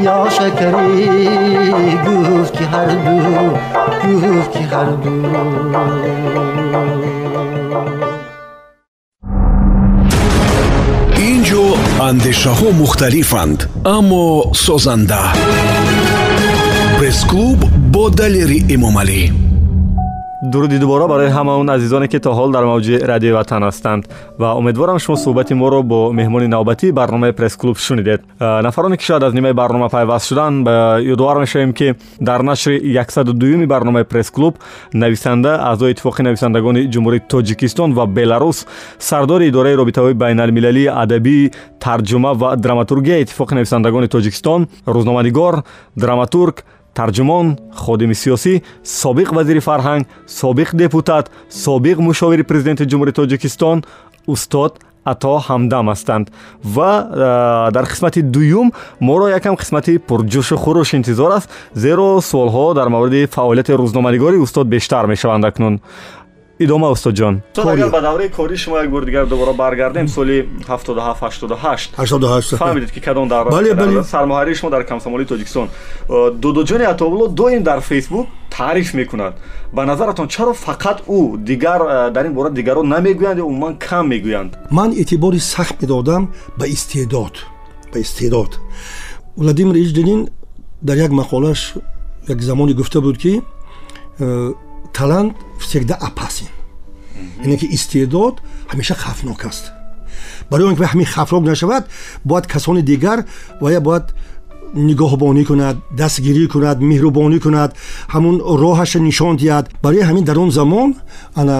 یا شکری گفت که هر دو گفت که هر دو инҷо андешаҳо мухталифанд аммо созанда пресс-клуб бо далери эмомалӣ дуруди дубора барои ҳама он азизоне ки то ҳол дар мавҷи радиои ватан ҳастанд. Ва умедворам шумо суҳбати моро бо меҳмони навбатии барномаи пресс-клуб шунидед. Нафароне ки шояд аз нимаи барнома пайваст шуданд ёдовар мешавем ки дар нашри 102 барномаи пресс-клуб нависанда аъзои иттифоқи нависандагони ҷумҳурии тоҷикистон ва беларус сардори идораи робитаҳои байналмилалии адабӣ тарҷума ва драматургияи иттифоқи нависандагони тоҷикистон рӯзноманигор драматург тарҷумон ходими сиёсӣ собиқ вазири фарҳанг собиқ депутат собиқ мушовири президенти ҷумҳурии тоҷикистон устод ато ҳамдам ҳастанд. Ва дар қисмати дуюм моро якам қисмати пурҷӯшу хуруш интизор аст зеро суолҳо дар мавриди фаъолияти рӯзноманигори устод бештар мешаванд акнун идома устодҷон агар ба давраи кори шумо як бори дигар дубора баргардем соли 7788 фаҳмидед ки кадом давра сармоҳарии шумо дар комсомолии тоҷикистон. Дудуҷони атовулло доим дар фейсбук таъриф мекунад. Ба назаратон чаро фақат ӯ дигар дар ин бора дигарон намегӯянд ё умуман кам мегӯянд? Ман эътибори сахт медодам ба истеъдод ба истеъдод. Владимир ич ленин дар як мақолаш як замоне гуфта буд ки э, талант всегда опасен яъне ки истеъдод ҳамеша хавфнок аст барои он ки ҳамин хавфнок нашавад бояд касони дигар вая бояд нигоҳбонӣ кунад дастгирӣ кунад меҳрубонӣ кунад ҳамун роҳаша нишон диҳад барои ҳамин дар он замон ана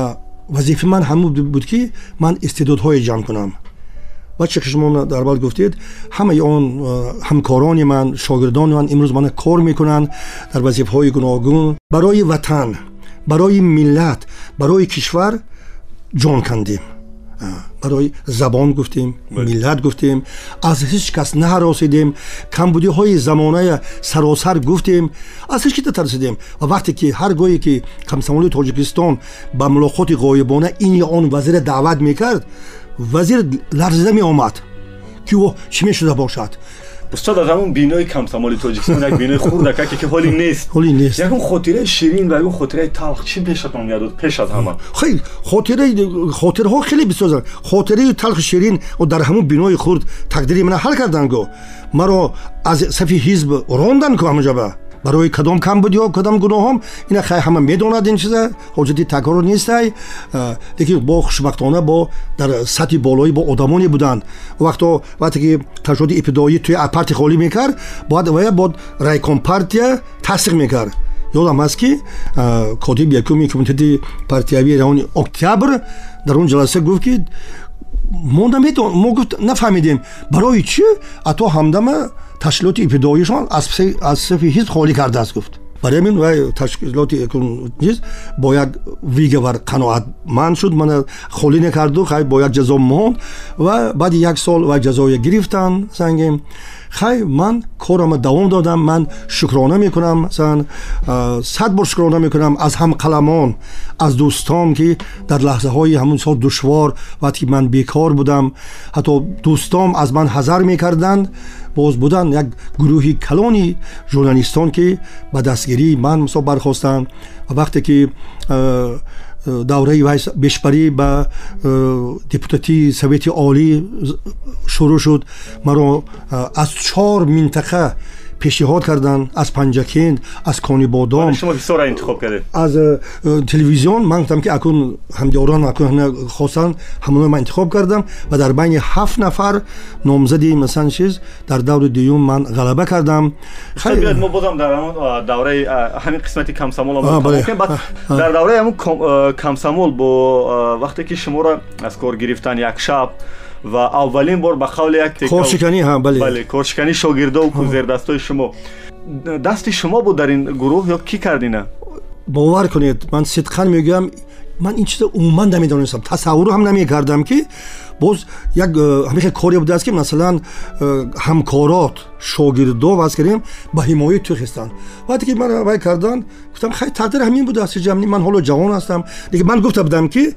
вазифаи ман ҳамун буд ки ман истеъдодҳое ҷамъ кунам ва чӣ ки шумо дар аввал гуфтед ҳамаи он ҳамкорони ман шогирдони ман имрӯз мана кор мекунанд дар вазифаҳои гуногун барои ватан барои миллат барои кишвар ҷон кандем барои забон гуфтем миллат гуфтем аз ҳеҷ кас наҳаросидем камбудиҳои замоная саросар гуфтем аз ҳеҷ ки натарсидем ва вақте ки ҳар гоҳе ки комсомоли тоҷикистон ба мулоқоти ғоибона ин ё он вазире даъват мекард вазир ларзида меомад ки чӣ мешуда бошад устод аз ҳамун бинои камсамоли тоҷикистон як бинои хурдакаке ки ҳоли нест. Ҳоли нест. Ягон хотираи ширин ва ягон хотираи талх. Чӣ пешатон меядод пеш аз ҳама. Хеле хотираи хотираҳо хеле бисёр хотираи талху ширин дар ҳамун бинои хурд тақдири мана ҳал кардан го. Маро аз сафи ҳизб рондан ку ҳамаҷаба барои кадом камбудиҳо кадом гуноҳом? Ина хай ҳама медонад ин чиза? Ҳоҷати такрор нестай? Лекин бо хушбахтона бо дар сатҳи болоӣ бо одамоне буданд. Вақто вақте ки ташоди ибтидоӣ туи парти холӣ мекард бояд вая бод райком партия тасдиқ мекард. Ёдам аст ки котиби якуми комитети партиявии раёни октябр дар он ҷаласа гуфт ки мо наметон мо гуфт нафаҳмидем. Барои чӣ? Ато ҳамдама ташкилоти ибтидоишон аз сафи ҳизб холӣ кардааст гуфт барои ҳамин вай ташкилоти чиз бо як вигавар қаноатманд шуд мана холӣ накарду хай бо як ҷазо монд ва баъди як сол вай ҷазоя гирифтан сангем хай ман корама давом додам ман шукрона мекунам масалан сад бор шукрона мекунам аз ҳамкаламон аз дӯстон ки дар лаҳзаҳои ҳамун сол душвор вақте ки ман бекор будам ҳатто дӯстом аз ман ҳазар мекарданд боз буданд як гурӯҳи калони журналистон ки ба дастгирии ман мисол бархостанд ва вақте ки давраи вай бешбарӣ ба э, депутатии совети олӣ шурӯъ шуд маро э, аз чор минтақа пешниҳод карданд аз панҷакент аз конибодом аз э, телевизион ман гуфтам ки акун ҳамдиёрон акун хостанд ҳамоно ман интихоб кардам ва дар байни ҳафт нафар номзади масалан чиз дар даври дуюм ман ғалаба кардам мо бозам дар давраи ҳамин қисмати камсамол дар давраи ҳамн камсамол бо вақте ки шуморо аз кор гирифтан و اولین بار به قول یک تکه کورشکنی ها بله. بله کورشکنی شاگردا و زیر شما. دست شما بود در این گروه یا کی کردینه؟ باور کنید من صدقا میگم من این چیز عموما نمی‌دانستم. تصور هم نمی‌کردم که باز یک همیشه کاری بوده است که مثلا همکارات شاگردو وز کردیم به حمایت تو هستند وقتی که من وای کردند، گفتم خیلی تقدیر همین بوده است جمعی من حالا جوان هستم. دیگه من گفته بودم که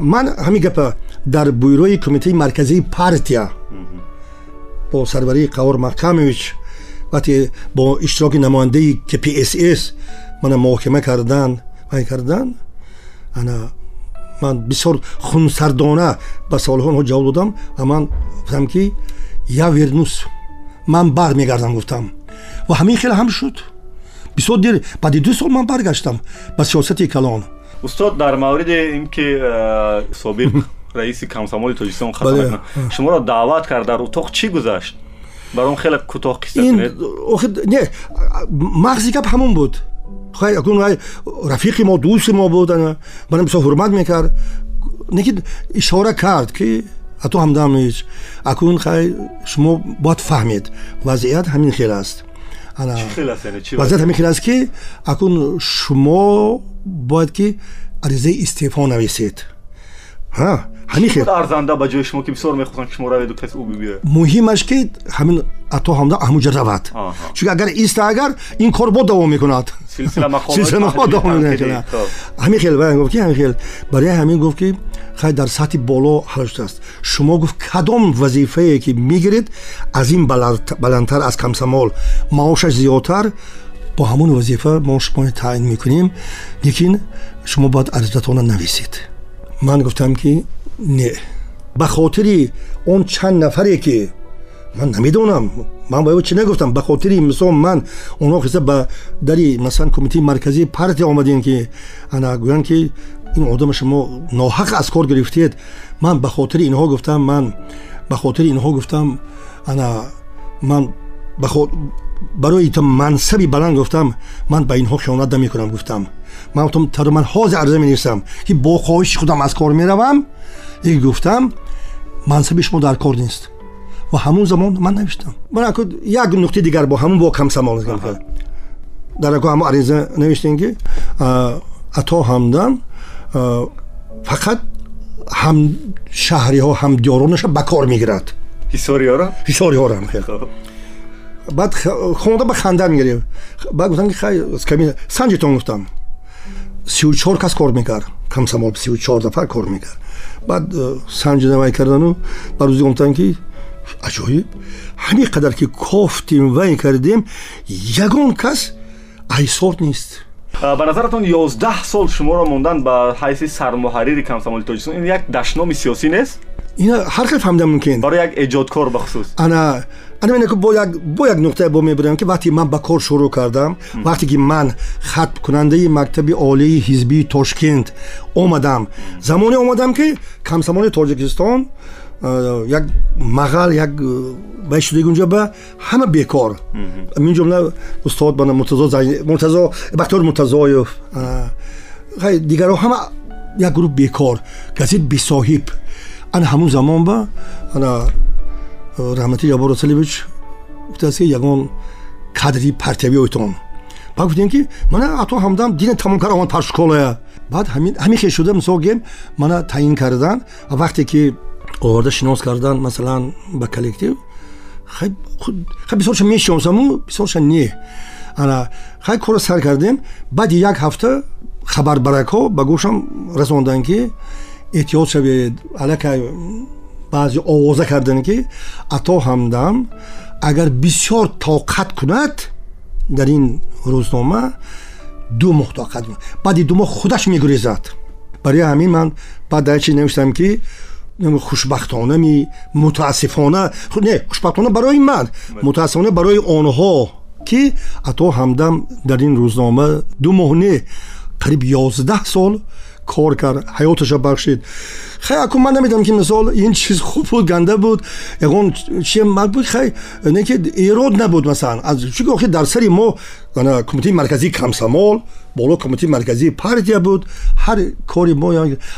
من همین گپه дар бюрои комитаи марказии партия. Бо сарварии қавор маҳкамович вақте бо иштироки намояндаи кпсс мана муҳокима кардан. Вай кардан? Ана ман бисёр хунсардона ба суолҳо онҳо ҷавоб додам ва ман гуфтам ки я вернус ман бармегардам гуфтам. Ва ҳамин хеле ҳам шуд. Бисёр дер баъди ду сол ман баргаштам ба сиёсати калон. Устод дар мавриди ин ки э, собиқ раиси комсомоли тоҷикистон хатона шуморо даъват кард дар утоқ чӣ гузашт баром хеле кӯтоҳ қисса не мағзи гап ҳамон буд рафиқи мо дӯсти мо буд бана бисёр ҳурмат мекард неки ишора кард ки ҳатто ҳамдамич акун хай шумо бояд фаҳмед вазъият ҳамин хел аст вазъият ҳамин хел аст ки акун шумо бояд ки аризаи истеъфо нависед муҳимаш ки ҳамин ато ҳамда ҳамуҷа равад чунки агар иста агар ин кор бо давом мекунад ҳамин хел гуфт ки ҳамин хел барои ҳамин гуфт ки хай дар сатҳи боло ҳал шудааст шумо гуфт кадом вазифае ки мегиред аз ин баландтар аз камсамол маошаш зиёдтар бо ҳамон вазифа мо шумо таъин мекунем лекин шумо бояд аризатона нависед Ман гуфтам ки не. Ба хотири он чанд нафаре ки ман намедонам. Ман ба чӣ нагуфтам? Ба хотири мисол ман онҳо хиса ба дари масалан кумитаи марказии партия омадем ки ана гӯянд ки ин одама шумо ноҳақ аз кор гирифтед. Ман ба хотири инҳо гуфтам ман ба хотири инҳо гуфтам. Ана ман барои мансаби баланд гуфтам. Ман ба инҳо хиёнат намекунам гуфтам ман гуфтам таро ман ҳозир арза менависам ки бо хоҳиши худам аз кор меравам. И гуфтам мансаби шумо дар кор нест. Ва ҳамун замон ман навиштам. Як нуқтаи дигар бо ҳамун бо камсамол дар аку ҳамун ариза навиштем ки ато ҳамдан фақат ҳам шаҳриҳо ҳамдиёронаша ба кор мегирад. Ҳисориҳоро ҳисориҳоро баъд хонда ба ханда мегирем. Баъд гуфтам ки хай санҷитон гуфтам сию чор кас кор мекард камсамол сию чор нафар кор мекард баъд э, санҷида вай кардану ба рӯзи гуфтам ки аҷоиб ҳамин қадар ки кофтем вай кардем ягон кас айсод нест ба назаратон ёздаҳ сол шуморо мондан ба ҳайси сармуҳаррири камсамоли тоҷикистон. Ин як даштноми сиёсӣ нест? Ина ҳар хел фаҳмида мумкин. Барои як эҷодкор бахусус. Ана бо як нуқтае бо мебурам ки вақте ман ба кор шурӯъ кардам вақте ки ман хатбкунандаи мактаби олии ҳизбии тошкент омадам замоне омадам ки камсамоли тоҷикистон як мағал як бай шудагӣ унҷа ба ҳама бекор мин ҷумла устод бана муртазо бахтиёр муртазоев дигарҳо ҳама як гурӯҳ бекор газет бисоҳиб ана ҳамун замон ба ана раҳмати ҷабор расалевич гуфтааст ки ягон кадри партиявиойтон баъд гуфтем ки мана ато ҳамдам дина тамом кард омад паршколая баъд ҳамин хел шуда мисол гем мана таъин кардан ва вақте ки оварда шинос кардан масалан ба коллектив хай бисёрша мешиносаму бисёрша не ана хай корро сар кардем баъди як ҳафта хабарбаракҳо ба гӯшам расонданд ки эҳтиёт шавед аллакай баъзе овоза карданд ки ато ҳамдам агар бисёр тоқат кунад дар ин рӯзнома ду моҳ тоқат баъди ду моҳ худаш мегурезад барои ҳамин ман баъд дар чи навиштам ки хушбахтона ми мутаассифона не хушбахтона барои ман мутаассифона барои онҳо ки ато ҳамдам дар ин рӯзнома ду моҳ не қариб ёздаҳ сол кор кард ҳаёташа бахшид хай аку ман намедонам ки мисол ин чиз хуб буд ганда буд ягон чи буд хай не ки ирод набуд масалан чунки охир дар сари мо кумитаи марказии камсамол боло кумитаи марказии партия буд ҳар кори мо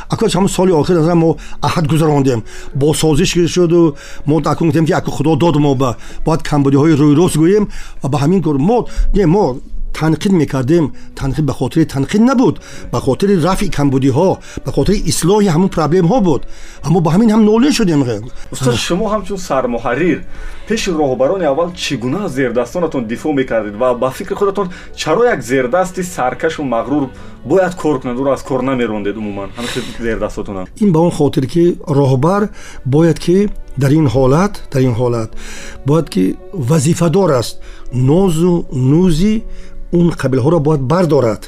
аку ҳамн соли охир назар мо аҳад гузарондем бо созиш шуду мо аку гуфтем ки аку худо дод мо ба бояд камбудиҳои рӯйрост гӯем ва ба ҳамин кор мо не мо танқид мекардем танқид ба хотири танқид набуд ба хотири рафъи камбудиҳо ба хотири ислоҳи ҳамун проблемҳо буд аммо ба ҳамин ҳам нолин шудем устод шумо ҳамчун сармуҳаррир пеши роҳбарони аввал чӣ гуна аз зердастонатон дифоъ мекардед ва ба фикри худатон чаро як зердасти саркашу мағрур бояд кор кунад ӯро аз кор намерондед умуман ҳамин зердастотонам ин ба он хотир ки роҳбар бояд ки дар ин ҳолат дар ин ҳолат бояд ки вазифадор аст нозу нӯзи ун қабилҳоро бояд бардорад.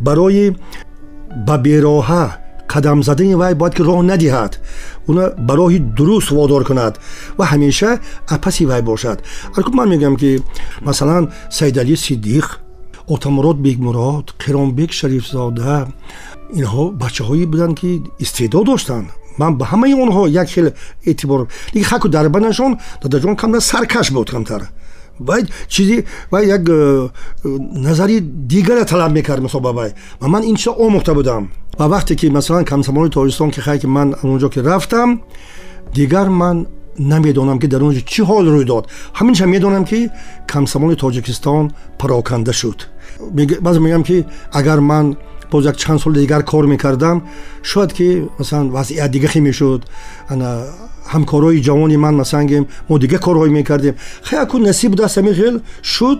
Барои ба бероҳа қадам задани вай бояд ки роҳ надиҳад. Уна ба роҳи дуруст водор кунад ва ҳамеша апаси вай бошад. Алкун ман мегӯям ки масалан саидалӣ сиддиқ отамурод бегмурод қиромбек шарифзода инҳо бачаҳое буданд ки истеъдод доштанд. Ман ба ҳамаи онҳо як хел эътибор диги хаку дарбанашон додаҷон камтар саркаш буд камтар. وای چیزی وای یک نظری دیگر طلب می‌کردم صاحبای من من ان شاء الله بودم؟ و وقتی که مثلا کمسمون طاجیکستان که خیلی که من اونجا که رفتم دیگر من نمی‌دونم که در اونجا چه حال رو داد. همینش می دونم که کمسمون تاجیکستان پراکنده شد. بعضی میگم که اگر من боз як чанд соли дигар кор мекардам шояд ки масалан вазъият дига хе мешуд ҳамкорҳои ҷавони ман масалан гем мо дига корҳое мекардем хаяку насиб будаст ҳамин хел шуд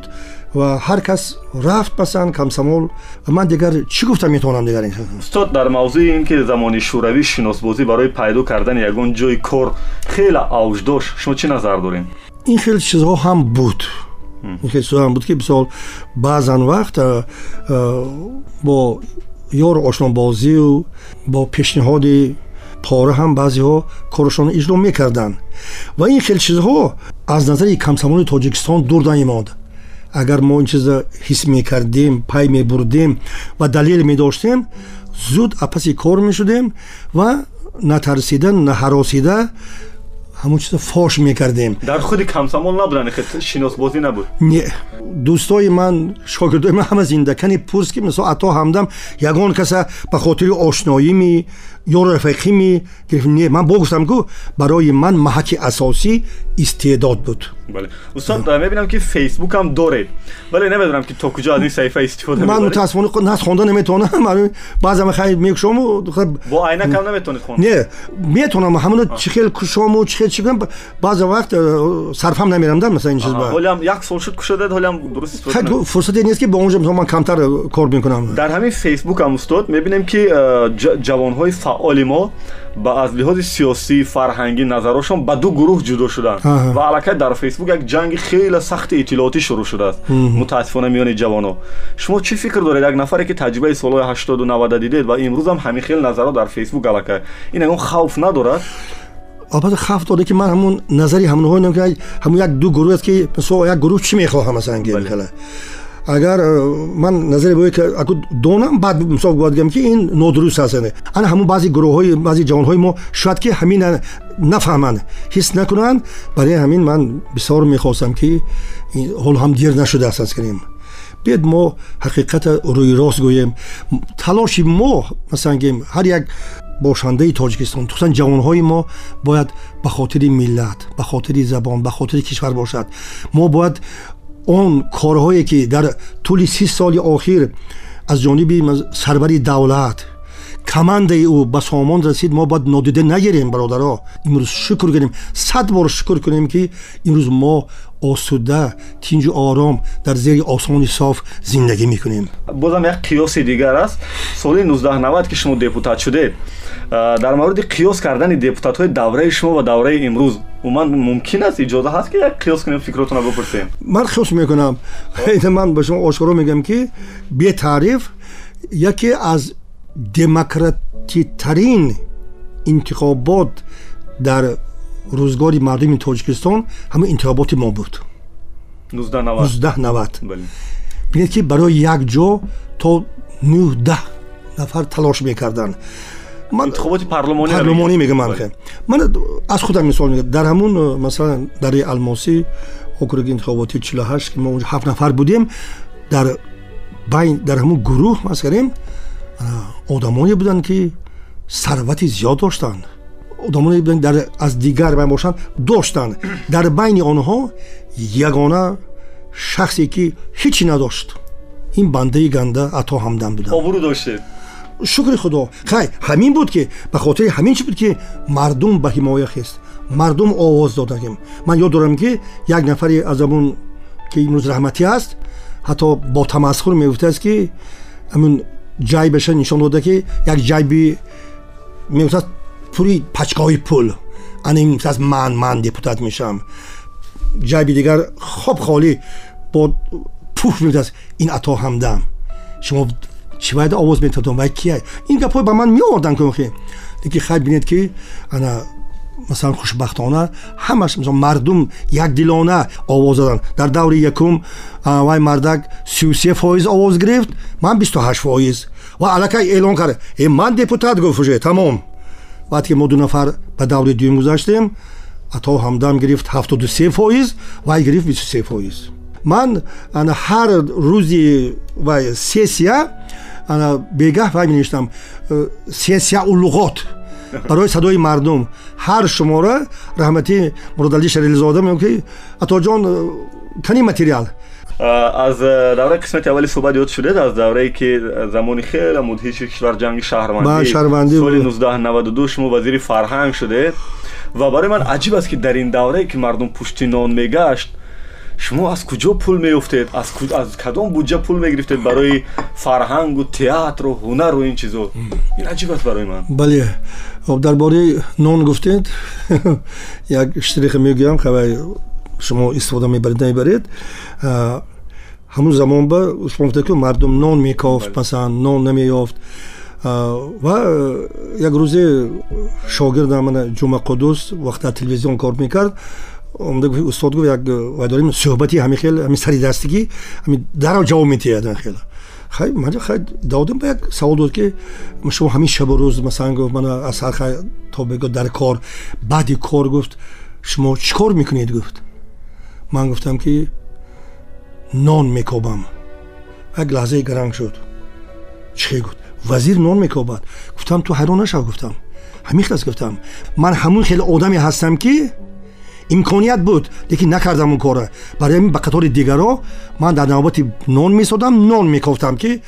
ва ҳар кас рафт масалан камсамол ва ман дигар чӣ гуфта метавонам дигар устод дар мавзӯи ин ки замони шӯравӣ шиносбозӣ барои пайдо кардани ягон ҷойи кор хеле авҷ дошт шумо чӣ назар дорем ин хел чизҳо ҳам буд ин хел чизҳо ҳам буд ки мисол баъзан вақт бо ёр ошнобозию бо пешниҳоди пора ҳам баъзеҳо корашонро иҷро мекарданд. Ва ин хел чизҳо аз назари камсамони тоҷикистон дур намемонд агар мо ин чиза ҳис мекардем пай мебурдем ва далел медоштем зуд апаси кор мешудем ва натарсида наҳаросида ҳамон чиза фош мекардем дар худи камсамол набуданд шиносбозӣ набуд не дӯстои ман шогирдои ман ҳама зиндакани пурс ки мисол ато ҳамдам ягон каса ба хотири ошноими ё рафиқӣ мегирифт не ман богуфтам ку барои ман маҳаки асосӣ истеъдод буд. Устод мебинам ки фейсбук ҳам доред вале намедонам ки то куҷо аз ин саҳифа истифода ман мутаассифона нас хонда наметавонам баъзан хай мекушому бо айнакам наметавонед хонд не метавонам ҳамоно чӣ хел кушому чӣ хел чӣ гӯям баъзан вақт э, сарфам намерамда масалан ин чиз ҳолиам як сол шуд кушодед ҳолиам дуруст истифода фурсате нест ки ба онҷо ман камтар кор мекунам. Дар ҳамин фейсбук ҳам устод мебинем ки э, ҷавонҳои фаъоли мо ба аз лиҳози сиёсӣ фарҳангӣ назарошон ба ду гурӯҳ ҷудо шуданд ва аллакай дар фейсбук як ҷанги хеле сахти иттилоотӣ шурӯъ шудааст мутаассифона миёни ҷавонҳо шумо чӣ фикр доред як нафаре ки таҷрибаи солҳои ҳаштоду навада дидед ва имрӯз ҳам ҳамин хел назарот дар фейсбук аллакай ин ягон хавф надорад албатта хавф дода ки ман ҳамун назари ҳамонҳо ҳамун як ду гурӯҳ аст ки як гурӯҳ чӣ мехоҳам масалан агар э, ман назаре бояд ки аку донам баъд мисол бояд гӯям ки ин нодуруст аст ана ҳамун баъзе гурӯҳҳои баъзе ҷавонҳои мо шояд ки ҳамин нафаҳманд. Ҳис накунанд барои ҳамин ман бисёр мехостам ки ҳол ҳам дир нашудааст аз кунем биед мо ҳақиқата рӯи рост гӯем талоши мо масалан гӯем ҳар як бошандаи тоҷикистон тухусан ҷавонҳои мо бояд ба хотири миллат ба хотири забон ба хотири кишвар бошад. Мо бояд он корҳое ки дар тӯли си соли охир аз ҷониби сарвари давлат командаи ӯ ба сомон расид мо бояд нодида нагирем бародаро имрӯз шукр кунем сад бор шукр кунем ки имрӯз мо осуда тинҷу ором дар зери осмони соф зиндагӣ мекунем бозам як қиёси дигар аст соли 1990 ки шумо депутат шудед дар мавриди қиёс кардани депутатҳои давраи шумо ва давраи имрӯз умуман мумкин аст иҷоза ҳаст ки як қиёс кунем фикротона бупурсем ман қиёс мекунам ман ба шумо ошкоро мегӯям ки бетаъриф яке аз демократитарин интихобот дар рӯзгори мардуми тоҷикистон ҳамин интихоботи мо буд 1990 бинед ки барои як ҷо то 19 нафар талош мекарданд интихоботи парлумонӣ парлумонӣ мегӯм ман аз худам мисол мегӯям дар ҳамун масалан дари алмосӣ округи интихоботи 48 ки мо онҷо ҳафт нафар будем дар байн дар ҳамун гурӯҳ мас кардем одамоне буданд ки сарвати зиёд доштанд. одамоне буданд аз дигар байн бошанд доштанд. дар байни онҳо ягона шахсе ки ҳичи надошт. ин бандаи ганда ато ҳамдан буданд. Обрӯ доштед. Шукри худо. Хай ҳамин буд ки ба хотири ҳамин чи буд ки мардум ба ҳимоя хест. мардум овоз додагим ман ёд дорам ки як нафаре аз амун ки имрӯз раҳматӣ аст ҳатто бо тамасхур мегуфтааст ки амн ҷайбаша нишон дода ки як ҷайби мегуфтааст пури пачкаҳои пул анаас ман ман депутат мешавам ҷайби дигар хоб холӣ бо пуф мегуфтааст ин ато ҳамдам шумо чӣ бояд овоз методам вай кия ин гапҳо ба ман меордан кунхи леки хай бинед ки ана масалан хушбахтона ҳамаш мардум якдилона овоз задан дар даври якум вай мардак сисе фоиз овоз гирифт ман бисту ҳашт фоиз. Ва аллакай эълон кард. «Э, ман депутат гуфт уже тамом. Вақте ки мо ду нафар ба даври дуюм гузаштем ато ҳамдам гирифт 73 фоиз вай гирифт 23 фоиз. Ман ҳар рӯзи вай сессия бегаҳ вай меништам э, сессия улуғот барои садои мардум ҳар шумора раҳмати муродалӣ шарилзода мегӯ ки атоҷон э, кани материал аз э, давраи қисмати аввали суҳбат ёд шудед аз даврае ки замони хеле мудҳиши кишвар ҷанги шаҳрвандӣ соли 1992 шумо вазири фарҳанг шудед ва барои ман аҷиб аст ки дар ин даврае ки мардум пушти нон мегашт шумо аз куҷо пул меёфтед? Аз кадом буҷа пул мегирифтед барои фарҳангу театру ҳунару ин чизо? Ин аҷиб аст барои ман бале дар бораи нон гуфтед як штрихе мегӯям хабай шумо истифода мебаред намебаред ҳамун замон ба шумо гуфтед ки мардум нон мекофт масалан нон намеёфт. Ва як рӯзе шогирдам мана ҷума қудус вақт дар телевизион кор мекард عمده گفت استاد گفت یک و صحبتی همین خیلی سری دستگی همین در جواب میتیادن خیلی. خیلی من خیلی دادم به یک سوال داد که شما همین شب و روز مثلا گفت من از هر خیلی تا بگو در کار بعدی کار گفت شما چیکار می‌کنید؟ گفت. من گفتم که نان میکوبم یک لحظه گرنگ شد. چی گفت؟ وزیر نان میکوبد گفتم تو حیران نشو گفتم. همین خلاص گفتم. من همون خیلی آدمی هستم که имконият буд лекин накардам он кора. Барои ҳамин ба қатори дигаро ман дар навбати нон месодам нон мекофтам ки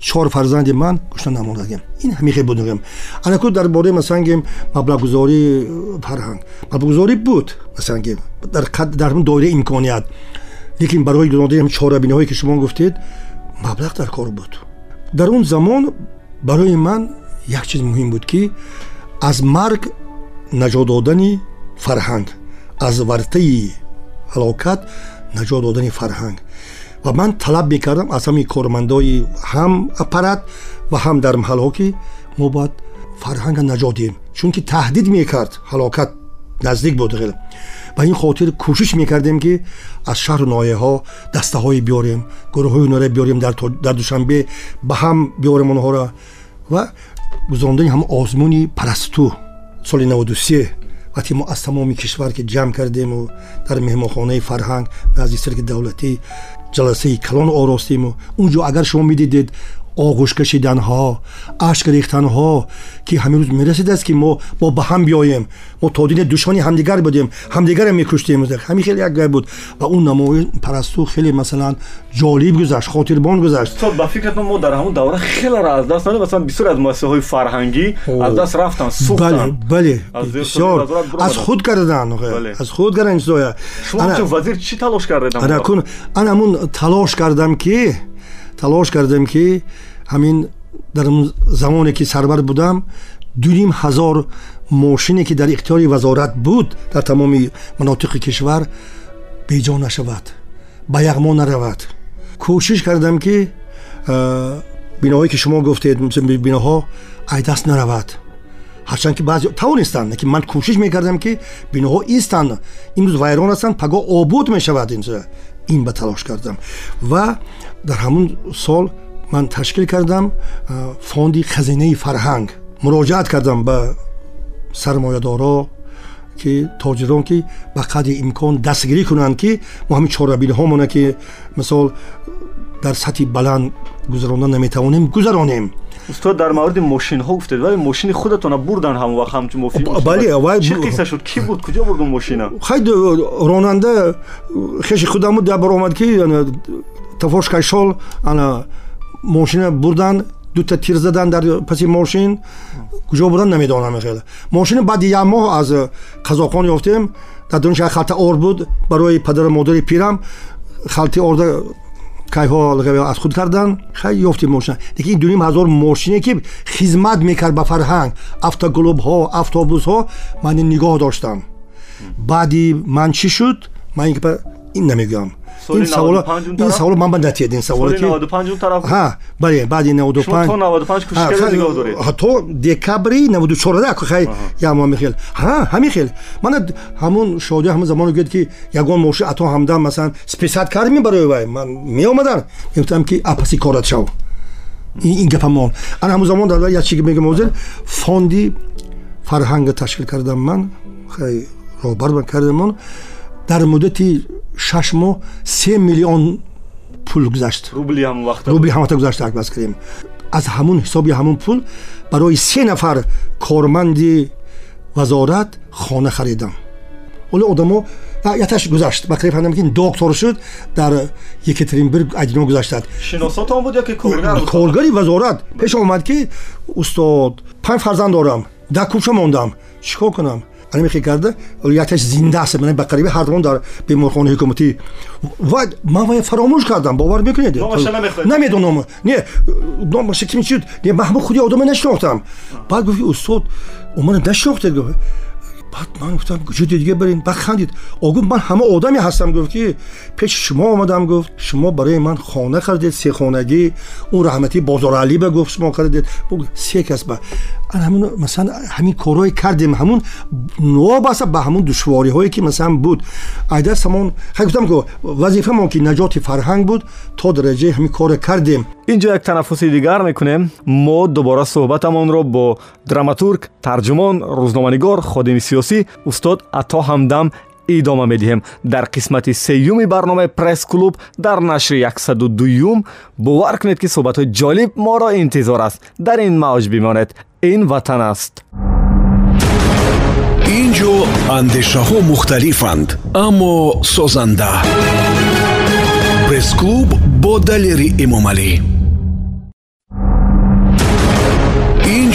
чор фарзанди ман кушта намонадагем ин ҳамихе будагем анаку дар бораи масалан гем маблағгузории фарҳанг. Маблағгузорӣ буд масалан гем дар доираи имконият. Лекин барои додани чорабиниҳое ки шумо гуфтед маблағ дар кор буд. Дар он замон барои ман як чиз муҳим буд ки аз марг наҷот додани фарҳанг аз вартаи ҳалокат наҷот додани фарҳанг. Ва ман талаб мекардам аз ҳамин кормандои ҳам аппарат ва ҳам дар маҳалҳо ки мо бояд фарҳанга наҷот диҳем чунки таҳдид мекард ҳалокат наздик буд ба ин хотир кӯшиш мекардем ки аз шаҳру ноҳияҳо дастаҳое биёрем гурӯҳҳои ҳунарӣ биёрем дар душанбе ба ҳам биёрем онҳоро ва гузарондани ҳам озмуни парасту соли 93 вақте мо аз тамоми кишвар ки ҷамъ кардему дар меҳмонхонаи фарҳанг назди сирки давлатӣ ҷаласаи калон оростему унҷо агар шумо медидед оғӯш кашиданҳо ашк рехтанҳо ки ҳамин рӯз мерасидааст ки мо бо ба ҳам биёем мо тодини душмани ҳамдигар будем ҳамдигарам мекуштем ҳамин хеле як гай буд ва он намоиш парасту хеле масалан ҷолиб гузашт хотирбон гузашт ба фикратон мо дар ҳамон давра хелеро аз даст надем масалан бисёр аз муассисаҳои фарҳангӣ аз даст рафтанд сухтанд бале бисёр аз худ карданд аз худ карданд шумо вазир чӣ талош кардед ана ҳамун талош кардам ки талош кардем ки ҳамин дар замоне ки сарвар будам дуним ҳазор мошине ки дар ихтиёри вазорат буд дар тамоми манотиқи кишвар беҷо нашавад ба яғмо наравад. Кӯшиш кардам ки биноҳое ки шумо гуфтед биноҳо айдаст наравад. Ҳарчанд ки баъзе тавонистанд лекин ман кӯшиш мекардам ки биноҳо истанд. Имрӯз вайрон ҳастанд паго обуд мешавад инҷо ин ба талош кардам. Ва дар ҳамун сол ман ташкил кардам фонди хазинаи фарҳанг муроҷиат кардам ба сармоядоро ки тоҷирон ки ба қадри имкон дастгирӣ кунанд ки мо ҳамин чорабиниҳомона ки мисол дар сатҳи баланд гузарондан наметавонем гузаронем устод дар мавриди мошинҳо гуфтед вале мошини худатона бурдан ҳамон вақт ҳамчун мофичӣ қисса шуд ки буд куҷо бурд мошина хай ронанда хеши худаму дабаромад ки тафошкашол ана мошина бурдан дута тир задан дар паси мошин куҷо бурдан намедонам хеле мошина баъди як моҳ аз қазоқон ёфтем. Дар дунша халта ор буд барои падару модари пирам. Халти орда кайҳо аз худ кардан хай ёфтем мошина. Лекин ин дуним ҳазор мошине ки хизмат мекард ба фарҳанг. Автоглубҳо автобусҳо ман ин нигоҳ доштам. Баъди ман чӣ шуд? Ман ин намегӯям ин саволо ин саволо ман ба натиҳад ин саволо ҳа бале баъди 95 то декабри 94 хай ямо михел ҳа ҳамин хел. Ман ҳамун шоди ҳамун замоне гӯяд ки ягон мошин ато ҳамдам масалан списат кардем барои вай? Ман меомадам. Мегуфтам ки апаси корат шав. Ин гапамон ана ҳамун замон дар як чиги мегам ҳозир фонди фарҳанга ташкил кардам ман. Хай роҳбар ман кардам ман дар муддати шаш моҳ се миллион пул гузашт. Рубли ҳамон вақт рубли ҳамата гузашт акбас кардем аз ҳамун ҳисоби ҳамун пул барои се нафар корманди вазорат хона харидам. Оле одамо яташ гузашт бақриб ҳандам ки доктор шуд дар екатеринбург айдино гузаштад. Шиносотон буд яки коргар коргари вазорат. Пеш омад ки устод панҷ фарзанд дорам дар кӯча мондам. Чӣ кор кунам ана мехи карда яташ зиндааст ман ба қариби ҳардумон дар беморхонаи ҳукуматӣ ва ман вая фаромӯш кардам бовар мекунед намедонам не номаша ким шуд ман ҳама худи одама нашинохтам баъд гуфти устод омана нашинохтед гуфт баъд ман гуфтам ҷуди дига барин баъд хандид огу ман ҳама одаме ҳастам гуфт ки пеши шумо омадам гуфт шумо барои ман хона хаridед сехонагӣ он раҳмати бозоралиба гуфт шумо хаridед се кас ба ҳамн масалан ҳамин корҳое кардем ҳамун новабаста ба ҳамун душвориҳое ки масалан буд айдар самон хай гуфтам ки вазифамон ки наҷоти фарҳанг буд то дараҷаи ҳамин коре кардем инҷо як танаффуси дигар мекунем. Мо дубора суҳбатамонро бо драматург тарҷумон рӯзноманигор ходими сиёсӣ устод ато ҳамдам идома медиҳем. Дар қисмати сеюми барномаи пресс-клуб дар нашри яксаду дуюм бовар кунед ки суҳбатҳои ҷолиб моро интизор аст. Дар ин мавҷ бимонед. Ин ватан аст. Ин ҷо андешаҳо мухталифанд аммо созанда. Пресс-клуб бо далери эмомалӣ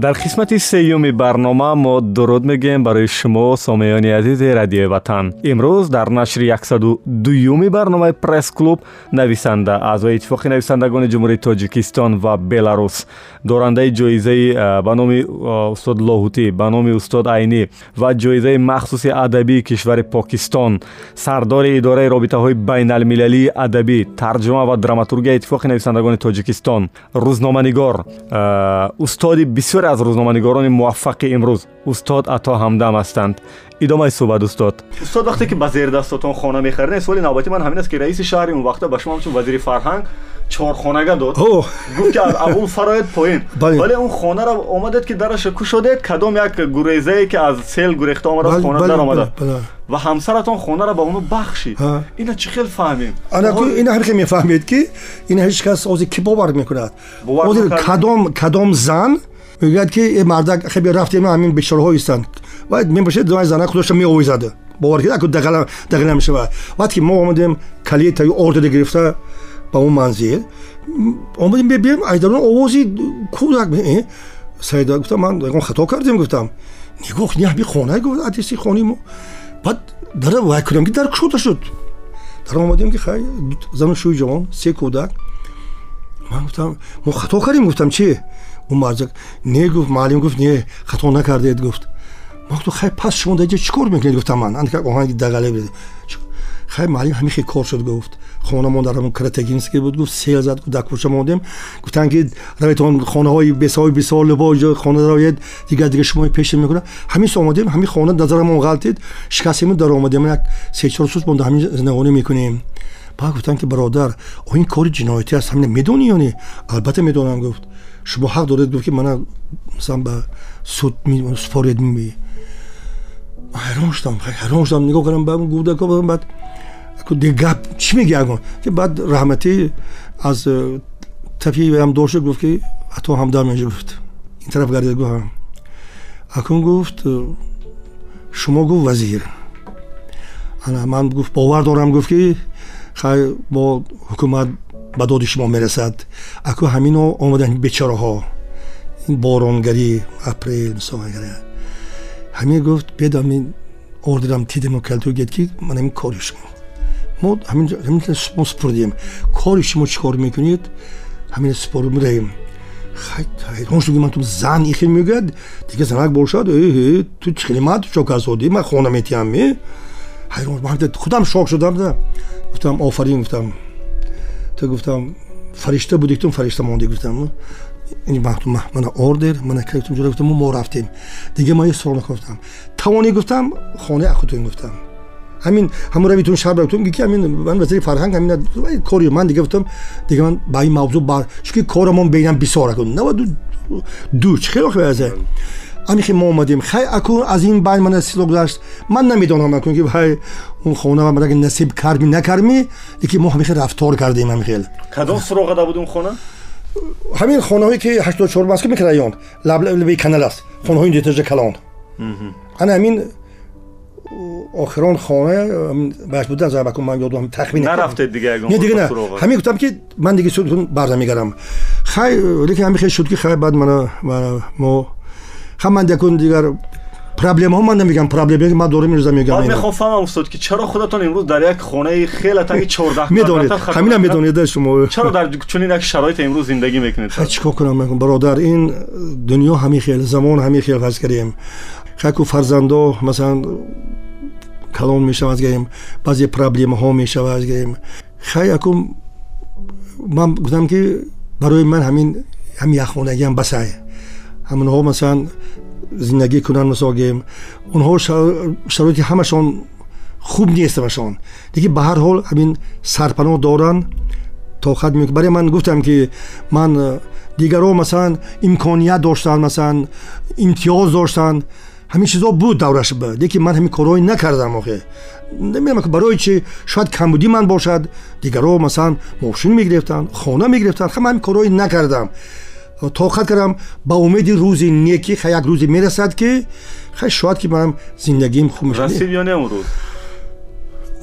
дар қисмати сеюми барнома мо дуруд мегӯем барои шумо сомеёни азизи радиои ватан. Имрӯз дар нашри яксаду дуюми барномаи пресс-клуб нависанда аъзои иттифоқи нависандагони ҷумҳурии тоҷикистон ва беларус. Дорандаи ҷоизаи ба номи устод лоҳутӣ ба номи устод айнӣ ва ҷоизаи махсуси адабии кишвари покистон. Сардори идораи робитаҳои байналмилалии адабӣ тарҷума ва драматургияи иттифоқи нависандагони тоҷикистон. Рӯзноманигор устоди бисёре аз рӯзноманигорони муваффақи имрӯз устод ато ҳамдам ҳастанд идомаи суҳбат устод устод вақте ки ба зердастотон хона мехариден суоли навбатӣ ман ҳамин аст ки раиси шаҳри он вақта ба шумо ҳамчун вазири фарҳанг чорхонага дод гуфт ки аз абул фароед поин вале он хонара омадед ки дараша кушодед кадом як гурезае ки аз сел гурехта омадаст хона даромадад ва ҳамсаратон хонара ба ону бахшид ина чӣ хел фаҳмем ина ҳар хел мефаҳмед ки ина ҳеҷ кас озир ки бовар мекунад озир кадом зан мегӯяд ки э мардак хеле рафтем ҳамин бечораҳо истанд. Ва мебошад зои зана худоша меовизад. Бовар кида дағила мешавад вақте ки мо омадем калитаи ордеда гирифта ба он манзил. Омадем бебием айдарон овози кӯдак э, саида гуфтам ман ягон хато кардем гуфтам. Нигоҳ не ҳами хона гуфт адреси хонаи мо баъд дара вай кудам ки дар кушода шуд. Дар омадем ки хай зану шӯи ҷавон се кӯдак ман гуфтам мо хато кардем гуфтам чи он марзак не гуфт маълим гуфт не хато накардед гуфт. Гуфту хай пас шумо даҷа чӣ кор мекунед гуфтам ман оҳанги дагале хай маълим ҳамин хел кор шуд гуфт. Хонамон дар ҳамон кратагинский буд гуфт сел зад дар кӯча мондем. Гуфтанд ки раведон хонаҳои бесои бисол бо хона дароед дигар дигар шумо пеш мекунад. Ҳамин со омадем ҳамин хона назарамон ғалтид шикастемон дар омадем як се чор сӯз монда ҳамин зиндагонӣ мекунем. Баъд гуфтанд ки бародар оин кори ҷиноятӣ аст ҳамин медонӣ ё не? Албатта медонам гуфт шумо ҳақ доред гуфт ки мана масалан ба суд супоред ҳайрон шудам ҳайрон шудам нигоҳ кардам ба гудако баъд ди гап чӣ меги агон ки баъд раҳматӣ аз э, тафи ам дошт гуфт ки ато ҳамдар меҷа гуфт ин тараф гардид гуфт акун гуфт э, шумо гуфт вазир ана ман гуфт бовар дорам гуфт ки хай бо ҳукумат ба доди шумо мерасад. Аку ҳамино омадан бечораҳо ин боронгарӣ апрел мисолагара ҳамин гуфт бедами ордерам тидимо калту гед ки ман ҳамин кори шумо мо ҳамин супурдем кори шумо чӣ кор мекунед? ҳамин супор мудаем ҳайрон шуди ман ту зан ихел мегӯяд? Дига занак бошад? Ту чӣ хеле мад чокасоди ман хона метиҳам ҳайрон худам шок шудам гуфтам офарин гуфтам то гуфтам фаришта буд гуфтам фаришта монде гуфтам ин мактуб мана ордер мана гуфтам ҷура гуфтам мо рафтем дига ман суол гуфтам тавони гуфтам хонаи ахутун гуфтам ҳамин ҳамун равитун шаб равитун ки ҳамин ман вазири фарҳанг ҳамин кори ман дига гуфтам дига ман ба ин мавзӯъ бар чунки корамон бейнам бисор акун нава ду чӣ хело хелазе амихи мо омадем хай акун аз ин байн мана сило гузашт ман намедонам акун ки ҳай он хона мараги насиб карми накарми леки мо ҳамихи рафтор кардем амихел кадом суроғ ада буд он хона ҳамин хонаҳое ки ҳаштод чор маска мекраён лаби канал аст хонаҳои детажа калон ана ҳамин охирон хона баш буда забаку ман ёдам тахмин нарафтед дига ягон не дига на ҳамин гуфтам ки ман дига судтун барда мегарам хай лекин ҳамин хел шуд ки хай баъд мана мо ҳаман якун дигар проблемаҳо ман намегам проблемаи ман дорам ирӯза мегам мехоҳам фаҳмам устод ки чаро худатон имрӯз дар як хонаи хеле танги чордаҳ медонед ҳаминам медонеда шумо чаро дар чунин як шароите имрӯз зиндагӣ мекунед чӣ кор кунам бародар ин дунё ҳамин хел замон ҳамин хел ҳаст кардем хаку фарзандо масалан калон мешавад гирем баъзе проблемаҳо мешавад гирем хай яку ман гуфтам ки барои ман ҳамин ҳамин якхонагиам басай ҳамонҳо масалан зиндагӣ кунанд мисол гем онҳо шароити ҳамашон хуб нест башон деки ба ҳар ҳол ҳамин сарпаноҳ доранд тоқат мек барои ман гуфтам ки ман дигаро масалан имконият доштанд масалан имтиёз доштанд ҳамин чизо буд давраш деки ман ҳамин корҳои накардам охе намедонам барои чи шояд камбудӣ ман бошад дигаро масалан мошин мегирифтанд хона мегирифтанд ҳама ҳамин корҳои накардам тоқат кардам ба умеди рӯзи неки ха як рӯзе мерасад ки хай шояд ки манам зиндагим хубрасид ё не он рӯз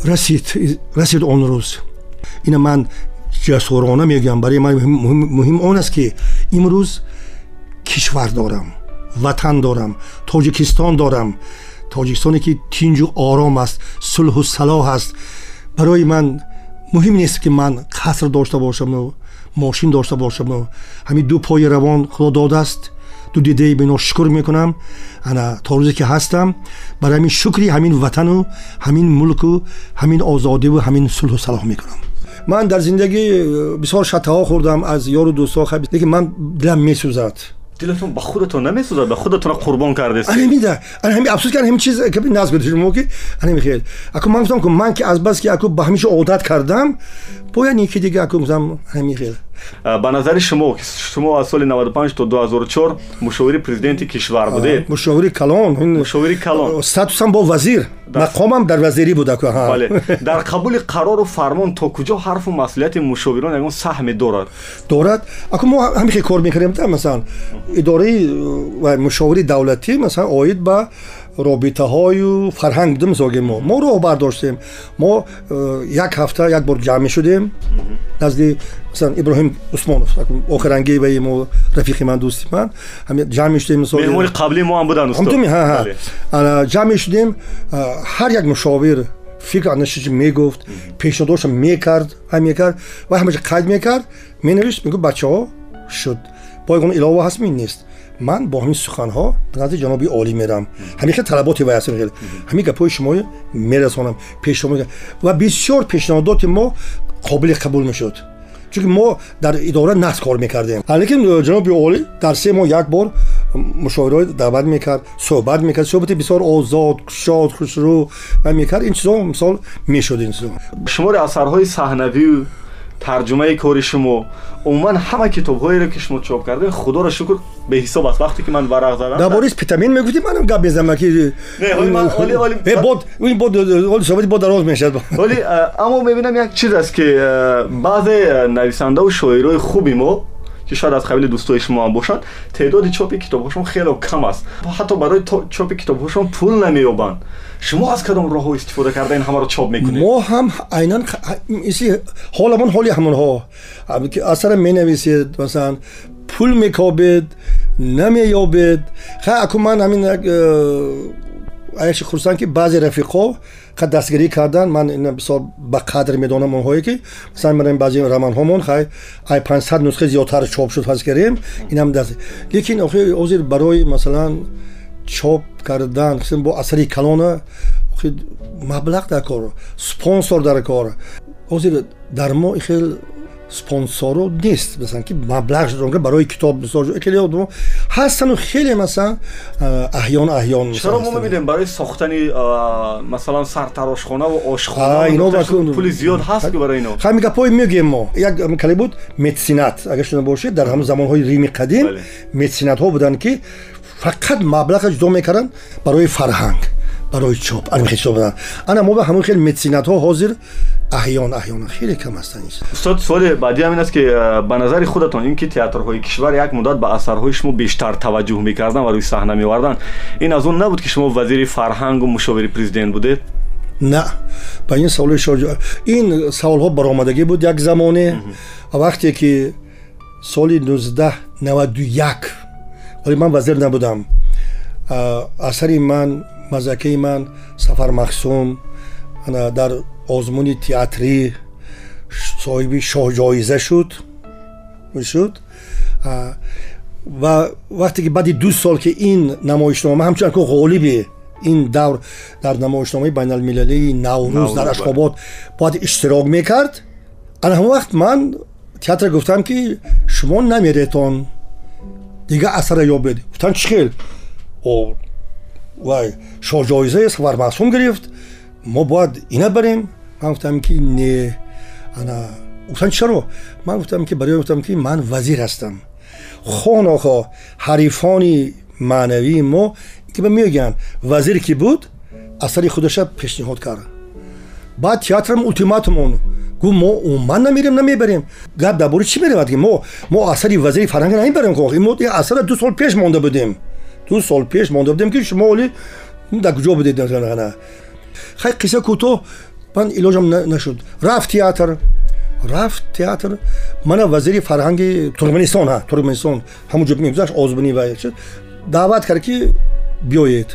расид расид он рӯз ина ман ҷасорона мегӯям барои ман муҳим он аст ки имрӯз кишвар дорам ватан дорам тоҷикистон дорам тоҷикистоне ки тинҷу ором аст сулҳу салоҳ аст барои ман муҳим нест ки ман қаср дошта бошам мошин дошта бошам ҳамин ду пои равон худо додааст ду дидаи бино шукр мекунам ана то рӯзе ки ҳастам барои ҳамин шукри ҳамин ватану ҳамин мулку ҳамин озодиву ҳамин сулҳу салоҳ мекунам ман дар зиндагӣ э, бисёр шатаҳо хӯрдам аз ёру дӯсто лекин ман дилам месӯзад дилатон ба худатон намесӯзад ба худатона қурбон кардест анамида ҳами афсус ки ҳами чиз назд гуфти шумо ки анами хел аку ман гуфтам ку ман ки азбаски аку ба ҳамиша одат кардам бояд ики дига аку гуфтам ҳами хел ба назари шумо шумо аз соли 95 то 2004 мушовири президенти кишвар будед мушовири калон мушовири калон. Статусам бо вазир. Мақомам дар вазирӣ буда дар қабули қарору фармон то куҷо ҳарфу масъулияти мушовирон ягон саҳме дорад? Дорад? Аку мо ҳамихе кор мекардем масалан идораи мушовири давлатӣ масалан оид ба робитаҳою фарҳанг мисолгем мо. Мо роҳ бардоштем. Мо э, як ҳафта як бор ҷамъ мешудем назди масалан иброҳим усмонов охиранги ваи мо рафиқи ман дӯсти ман ҷамъ мешудем меҳмони қаблӣ мо ам будан ҷамъ мешудем ҳар як мушовир фикр анаши мегуфт пешнодоша мекард мекард ва ҳамаҷа қайд мекард менавишт мегуфт бачаҳо шуд боягон илова ҳаст мин нест ман бо ҳамин суханҳо назди ҷаноби олӣ мерам. Ҳамиша талаботи вай аст ҳамин гапҳои шумо мерасонам пешномо ва бисёр пешниҳодоти мо қобили қабул мешуд. Чунки мо дар идора нас кор мекардем. Лекин э, ҷаноби олӣ дар се моҳ як бор мушовираҳо даъват мекард суҳбат мекард суҳбати бисёр озод кушод хушрӯ мекард. Ин чизо мисол мешуд ин чизо шумори асарҳои саҳнавию тарҷумаи кори шумо умуман ҳама китобҳоеро ки шумо чоп кардем худоро шукр беҳисоб аст вақте ки ман варақ задам дар бори спитамин мегуфти манам гап мезанам ки собати бод дароз мешавад оли аммо мебинам як чиз аст ки баъзе нависандаву шоирои хуби мо که شاید از قبیل دوستای شما هم باشند تعداد چاپ کتابشون خیلی کم است. حتی برای چاپ کتابشون پول نمییابند شما از کدام راه ها استفاده کرده این همه را چاپ می‌کنید ما هم عینن اسی حالا من حالی همون ها. اثر می نویسید مثلا پول میکابید نمییابید. خیلی خب، اکو من همین ایش خرسان که بعضی رفیقا дастгирӣ кардан ман бисёр ба қадр медонам онҳое ки масалан ман баъзе романҳомон хай ай 500 нусхаи зиёдтар чоп шуд фарз кардем инам даст. Лекин охир озир барои масалан чоп кардан бо асари калона маблағ дар кор спонсор дар кор. Озир дар мо хел спонсоро нест. Масалан ки маблағ шудонга барои китоб хеле одам ҳастану хеле масалан аҳён аҳён чаро мо мебинем? Барои сохтани масалан сартарошхонаву ошхонапули зиёд ҳаст ки барои ино? ҳами гапҳои мегӯем мо. Як кале буд? Метсинат агар шуда бошед дар ҳамн замонҳои рими қадим метсинатҳо буданд ки фақат маблаға ҷудо мекарданд барои фарҳанг барои чоп ана мо ба ҳамон хел метсинатҳо ҳозир аҳён аҳёна хеле кам ҳастанд устод суоли баъди ҳамин аст ки э, ба назари худатон ин ки театрҳои кишвар як муддат ба асарҳои шумо бештар таваҷҷӯҳ мекардан ва рӯи саҳна мевардан ин аз он набуд ки шумо вазири фарҳангу мушовири президент будед на ба ин саволи шо ин саволҳо баромадагӣ буд як замоне вақте ки соли 1991 вале ман вазир набудам асари ман мазакаи ман сафар махсум дар озмуни театрӣ соҳиби шоҳҷоиза шуд шуд ва вақте ки баъди ду сол ки ин намоишнома ҳамчун ко ғолиби ин давр дар намоишномаи байналмилалии наврӯз дар ашхобод бояд иштирок мекард ана ҳамон вақт ман театр гуфтам ки шумо намеретон дигар асара ёбед гуфтам чӣ хел Вай шоҳҷоизаи сафармаъсум гирифт. Мо бояд ина барем. Ман гуфтам ки не ана гуфтан чаро ман гуфтам ки барои гуфтам ки ман вазир ҳастам. Хонохо ҳарифони маънавии мо ки ба мегӯянд вазир ки буд асари худаша пешниҳод кард баъд театрам ултиматумон гу мо умуман намерем намебарем. Гап дар бори чӣ меравад ки мо мо асари вазири фарҳанга намебарем мо асара ду сол пеш монда будем ду сол пеш монда будем ки шумо оли дар куҷо будед хай қисса кӯтоҳ ман илоҷам нашуд. Рафт театр. Рафт театр. Мана вазири фарҳанги туркменистон туркменистон. Ҳамунҷо мегузашт озбинӣ ва даъват кард ки биёед.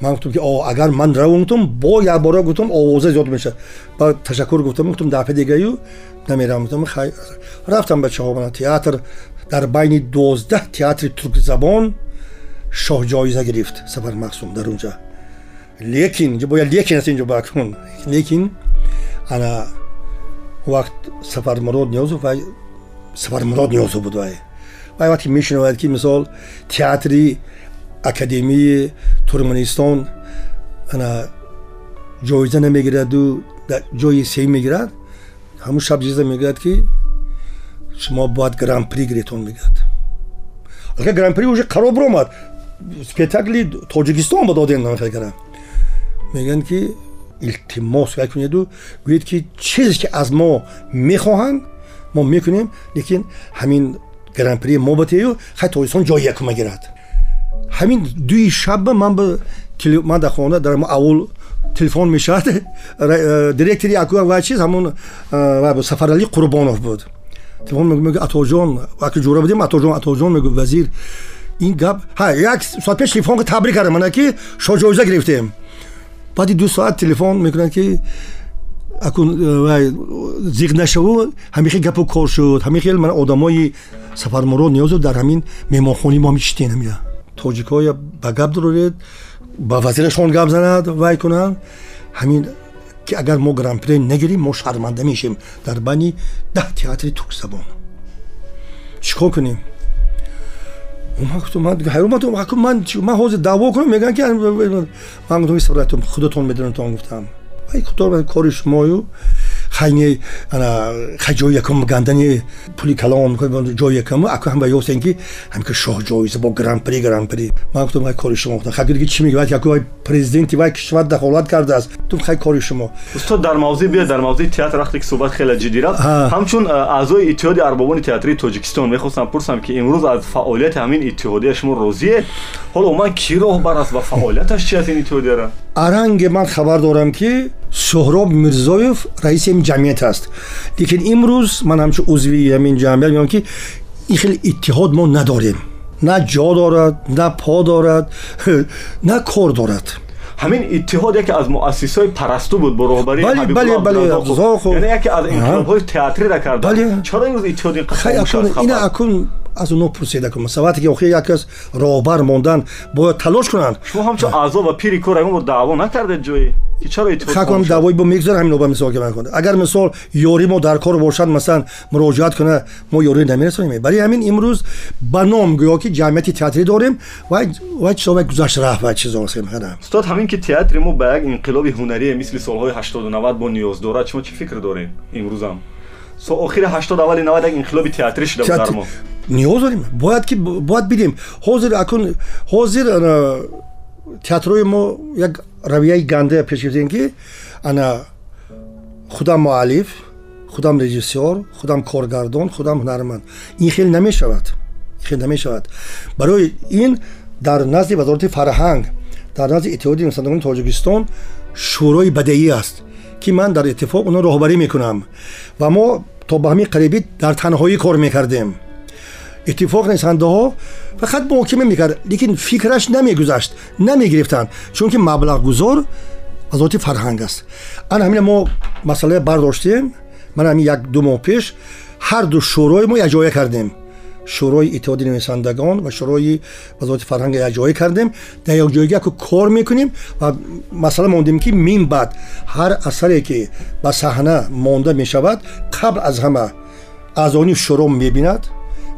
Ман гуфтам ки агар ман равам гуфтам бо якбора гуфтам овоза зиёд мешавад ба ташаккур гуфтам гуфтам дафъаи дигаю намеравам гуфтам хай рафтам бачаҳо мана театр. Дар байни дувоздаҳ театри туркзабон шоҳҷоиза гирифт сафар махсум дар унҷа. Лекин бояд лекин аст инҷо бакун. Лекин ана вақт сафармурод ниёзов вай сафармурод ниёзов буд вай. Вай вақте мешунавад ки мисол театри академии туркманистон ана ҷоиза намегираду ҷои сеюм мегирад ҳамун шаб ҷиза мегӯяд ки шумо бояд гран-при гиритон мегӯяд алка гран-при уже қарор биромад спектакли тоҷикистон ба доден намекара мегӯянд ки илтимос кунеду гӯед ки чизе ки аз мо мехоҳанд мо мекунем лекин ҳамин гранпри мо батею хай тоистон ҷои якума гирад ҳамин дуи шаба ман ман дар хона дар аввал телефон мешавад. Э, директори аку ва чиз? Ҳамун э, сафарали қурбонов буд. Телефон мегӯ атоҷон ҷура будем атоҷон атоҷон мегӯ вазир ин гап як соат пеш телефон табрик кардам мана ки шоҳ гирифтем. Баъди ду соат телефон мекунад ки э, зиқ нашаву ҳамихел гапу кор шуд. Ҳамихел ман одамои сафармурод ниёзу дар ҳамин меҳмонхони мо ҳамичтенамия тоҷикҳоя ба гап дуроред ба вазирашон гап занад вай кунанд ҳамин ки агар мо гранпре нагирем мо шарманда мешем. Дар байни даҳ театри туркзабон чӣ кор кунем ман ҳозир даъво кунам мегӯянд ки ман гуфтам худатон медонатон гуфтам кори шумою хайне хай ҷои якум гандани пули калом ҷои якум аку ҳам ба ёстем ки ҳам ки шоҳ ҷоиза бо гранпри гранпри ман гуфтам хай кори шумо гуфтам? Ки чӣ мегӯяд ки аку президенти вай кишвар дахолат кардааст гуфтам хай кори шумо устод дар мавзӯи биёд дар мавзӯи театр вақте ки суҳбат хеле ҷиддӣ рафт ҳамчун аъзои иттиҳоди арбобони театрии тоҷикистон мехостам пурсам ки имрӯз аз фаъолияти ҳамин иттиҳодия шумо розиед ҳоло уман кӣ роҳбар аст ва фаъолияташ чи аст ин иттиҳодияра аранге ман хабар дорам ки суҳроб мирзоев раиси ин ҷамъият аст. Лекин имрӯз ман ҳамчун узви ҳамин ҷамъият меам ки ин хеле иттиҳод мо надорем. На ҷо дорад на по дорад на кор дорад. Ҳамин иттиҳод яке аз муассисҳои парасту буд бо роҳбарияне яке аз инқилобҳои театрира кард чаро имрӯз иттиҳоди ина акун аз оно пурсида кунам. Сабате ки охир як кас роҳбар мондан бояд талош кунанд. Шумо ҳамчун аъзо ва пири кор ягон бор даъво накардед ҷое хакам даъвои бо мегзар ҳамин оба мисол мекунад агар мисол ёри мо дар кор бошад масалан муроҷиат куна мо ёрӣ намерасонем. Барои ҳамин имрӯз ба ном гӯё ки ҷамъияти театрӣ дорем вай чизове гузашт рафт ва чизо устод ҳамин ки театри мо ба як инқилоби ҳунарие мисли солҳои ҳаштоду навад бо ниёз дорад шумо чӣ фикр доред имрӯзам охири ҳаштод аввали навад як инқилоби театрӣ шуда буд дар мо ниёз дорем бояд ки бояд бидем ҳозир акун ҳозир театрҳои мо як равияи ганда пеш гирифтем ки ана худам муаллиф худам режиссёр худам коргардон худам ҳунарманд ин хел намешавад хел намешавад барои ин дар назди вазорати фарҳанг дар назди иттиҳоди нусандагони тоҷикистон шӯрои бадеӣ аст که من در اتفاق اونو رهبری می‌کنم و ما تا به قریبی در تنهایی کار می‌کردیم. اتفاق نویسنده ها فقط محاکمه می‌کرد لیکن فکرش نمیگذشت نمی‌گرفتند چون که مبلغ گذار آزادی فرهنگ است. ان همین ما مساله برداشتیم. من همین یک دو ماه پیش هر دو شورای ما یجایه کردیم. Шӯрои иттиҳоди нависандагон ва шӯрои вазорати фарҳанг якҷоя кардем. Дар якҷоягӣ яку кор мекунем ва масъала мондем ки мин баъд ҳар асаре ки ба саҳна монда мешавад қабл аз ҳама аъзони шӯро мебинад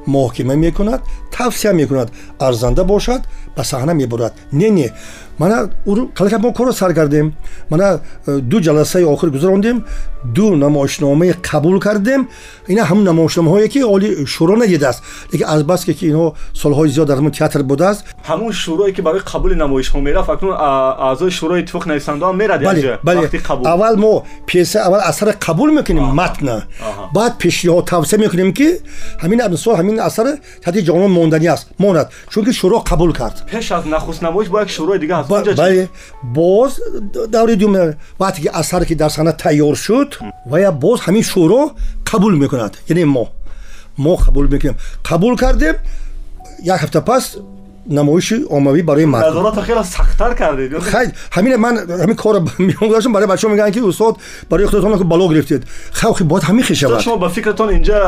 муҳокима мекунад тавсия мекунад арзанда бошад ба саҳна мебурад. Не не мана қалака мо корро сар кардем мана э, ду ҷаласаи охир гузарондем. Ду намоишномаи қабул кардем. Ина ҳамн намоишномаҳое ки оли шӯро надидааст лекин азбаске ки ино солҳои зиёд дар ҳамн театр будааст ҳамун шӯрое ки барои қабули намоишҳо мерафт акнун аъзои шӯрои иттифоқи нависандаам мерад аввал мо песа аввал асара қабул мекунем матна. Баъд пешниҳод тавсия мекунем ки ҳамин мисол ҳамин асар таҳти ҷонон монданӣ аст монад. Чунки шӯро қабул кард. Пеш аз нахустнамоиш бо як шӯрои дигар бале боз даври дум вақте ки асар ки дар саҳна тайёр шуд вая боз ҳамин шӯро қабул мекунад яъне мо мо қабул мекунем қабул кардем як ҳафта пас намоиши оммавӣ барои ҳамин ман ҳамин кора мегуштам барои бачаҳо мегӯянд ки устод барои худатон бало гирифтед хавхи бояд ҳамин хел шавад шумо ба фикратон инҷа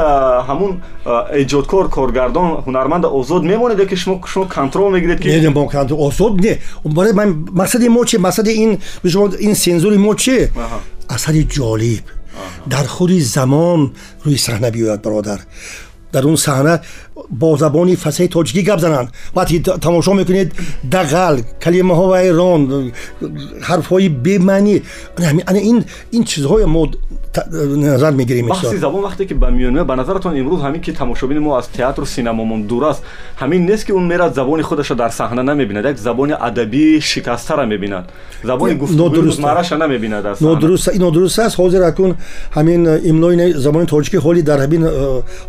ҳамун эҷодкор коргардон ҳунарманда озод мемонед ки шумо шумо контрол мегиред ки не мо контрол озод не барои ман мақсади мо чи мақсади ин шумо ин сензури мо чи асари ҷолиб дар худи замон рӯи саҳна биёяд бародар дар он саҳна با زبانی فصیح تاجیکی گپ زنند. وقتی تماشا می‌کنید دغل کلمه ها و ایران حرف های بی معنی. این این چیزهای ما نظر می‌گیریم بحث زبان وقتی که به میونه به نظرتون امروز همین که تماشابین ما از تئاتر و سینمامون دور است همین نیست که اون میره زبان خودش رو در صحنه نمی‌بیند یک زبان ادبی شکسته را می‌بیند. زبان گفتگوی مارش نمی‌بیند اصلا. نادرست این نادرست است. حاضر اکنون همین املای زبان تاجیکی حالی در همین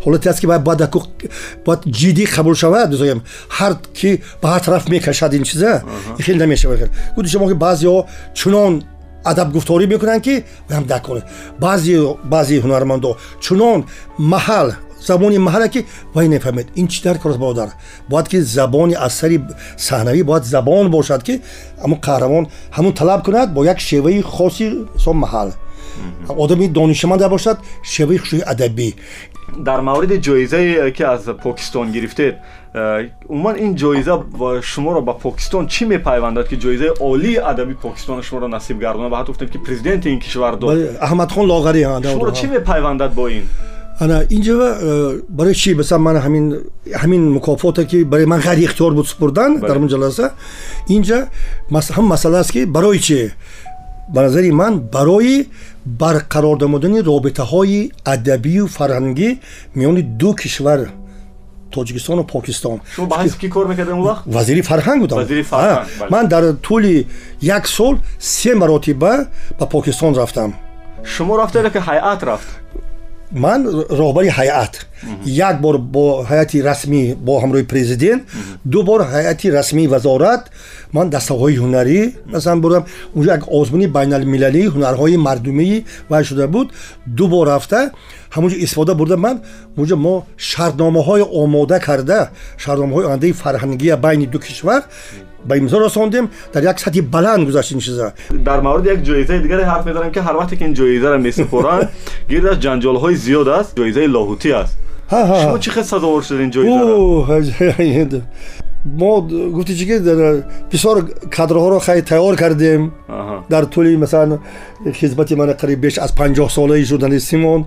حالتی است که باید بعد бояд ҷиддӣ қабул шавад бизоем ҳар ки ба ҳар тараф мекашад ин чиза хеле намешавад гуфти шумо ки баъзеҳо чунон адабгуфторӣ мекунанд ки ам дарк кунед баъзе ҳунармандо чунон маҳал забони маҳале ки вай нефаҳмед. Ин чӣ дар кор аст бородар бояд ки забони асари саҳнавӣ бояд забон бошад ки ҳамун қаҳрамон ҳамун талаб кунад бо як шеваи хоси со маҳал. Одами донишманда бошад шеваи хушӯи адабӣ дар мавриди ҷоизае ки аз покистон гирифтед Э, умуман ин ҷоиза шуморо ба покистон чӣ мепайвандад ки ҷоизаи олии адаби покистон шуморо насиб гардонад? Ва ҳатто гуфтем ки президенти ин кишвар дод. Аҳмадхон лоғарӣ шуморо чӣ мепайвандад бо ин? Ана инҷа э, барои чӣ? Масалан ман ҳамин ҳамин мукофоте ки барои ман ғайри ихтиёр буд супурдан дар он ҷаласа. Инҷа ҳам масъала аст ки барои чӣ? Ба назари ман барои барқарор намудани робитаҳои адабию фарҳангӣ миёни ду кишвар тоҷикистону покистон вазири фарҳанг будам ман дар тӯли як сол се маротиба ба покистон рафтам шумо рафтед ки ҳайат рафт ман роҳбари ҳайат як бор бо ҳайати расмӣ бо ҳамроҳи президент ду бор ҳайати расмии вазорат ман дастаҳои ҳунарӣ масалан бурдам унҷо як озмуни байналмилалии ҳунарҳои мардумии вай шуда буд ду бор рафта ҳамунҷо истифода бурда ман унҷо мо шартномаҳое омода карда шартномаҳои ояндаи фарҳангия байни ду кишвар به امضا رساندیم در یک سطح بلند گذاشت این چیزا. در مورد یک جایزه دیگر حرف می‌زنم که هر وقت که این جایزه را میسپرن گیر از جنجال های زیاد است جایزه لاهوتی است. شما چه خص سزاوار شدین جایزه мо гуфти чӣ ки дар- бисёр кадрҳоро хай тайёр кардем Аҳа. дар тӯли масалан хизмати мана қариб беш аз панҷоҳ солаи журналистимон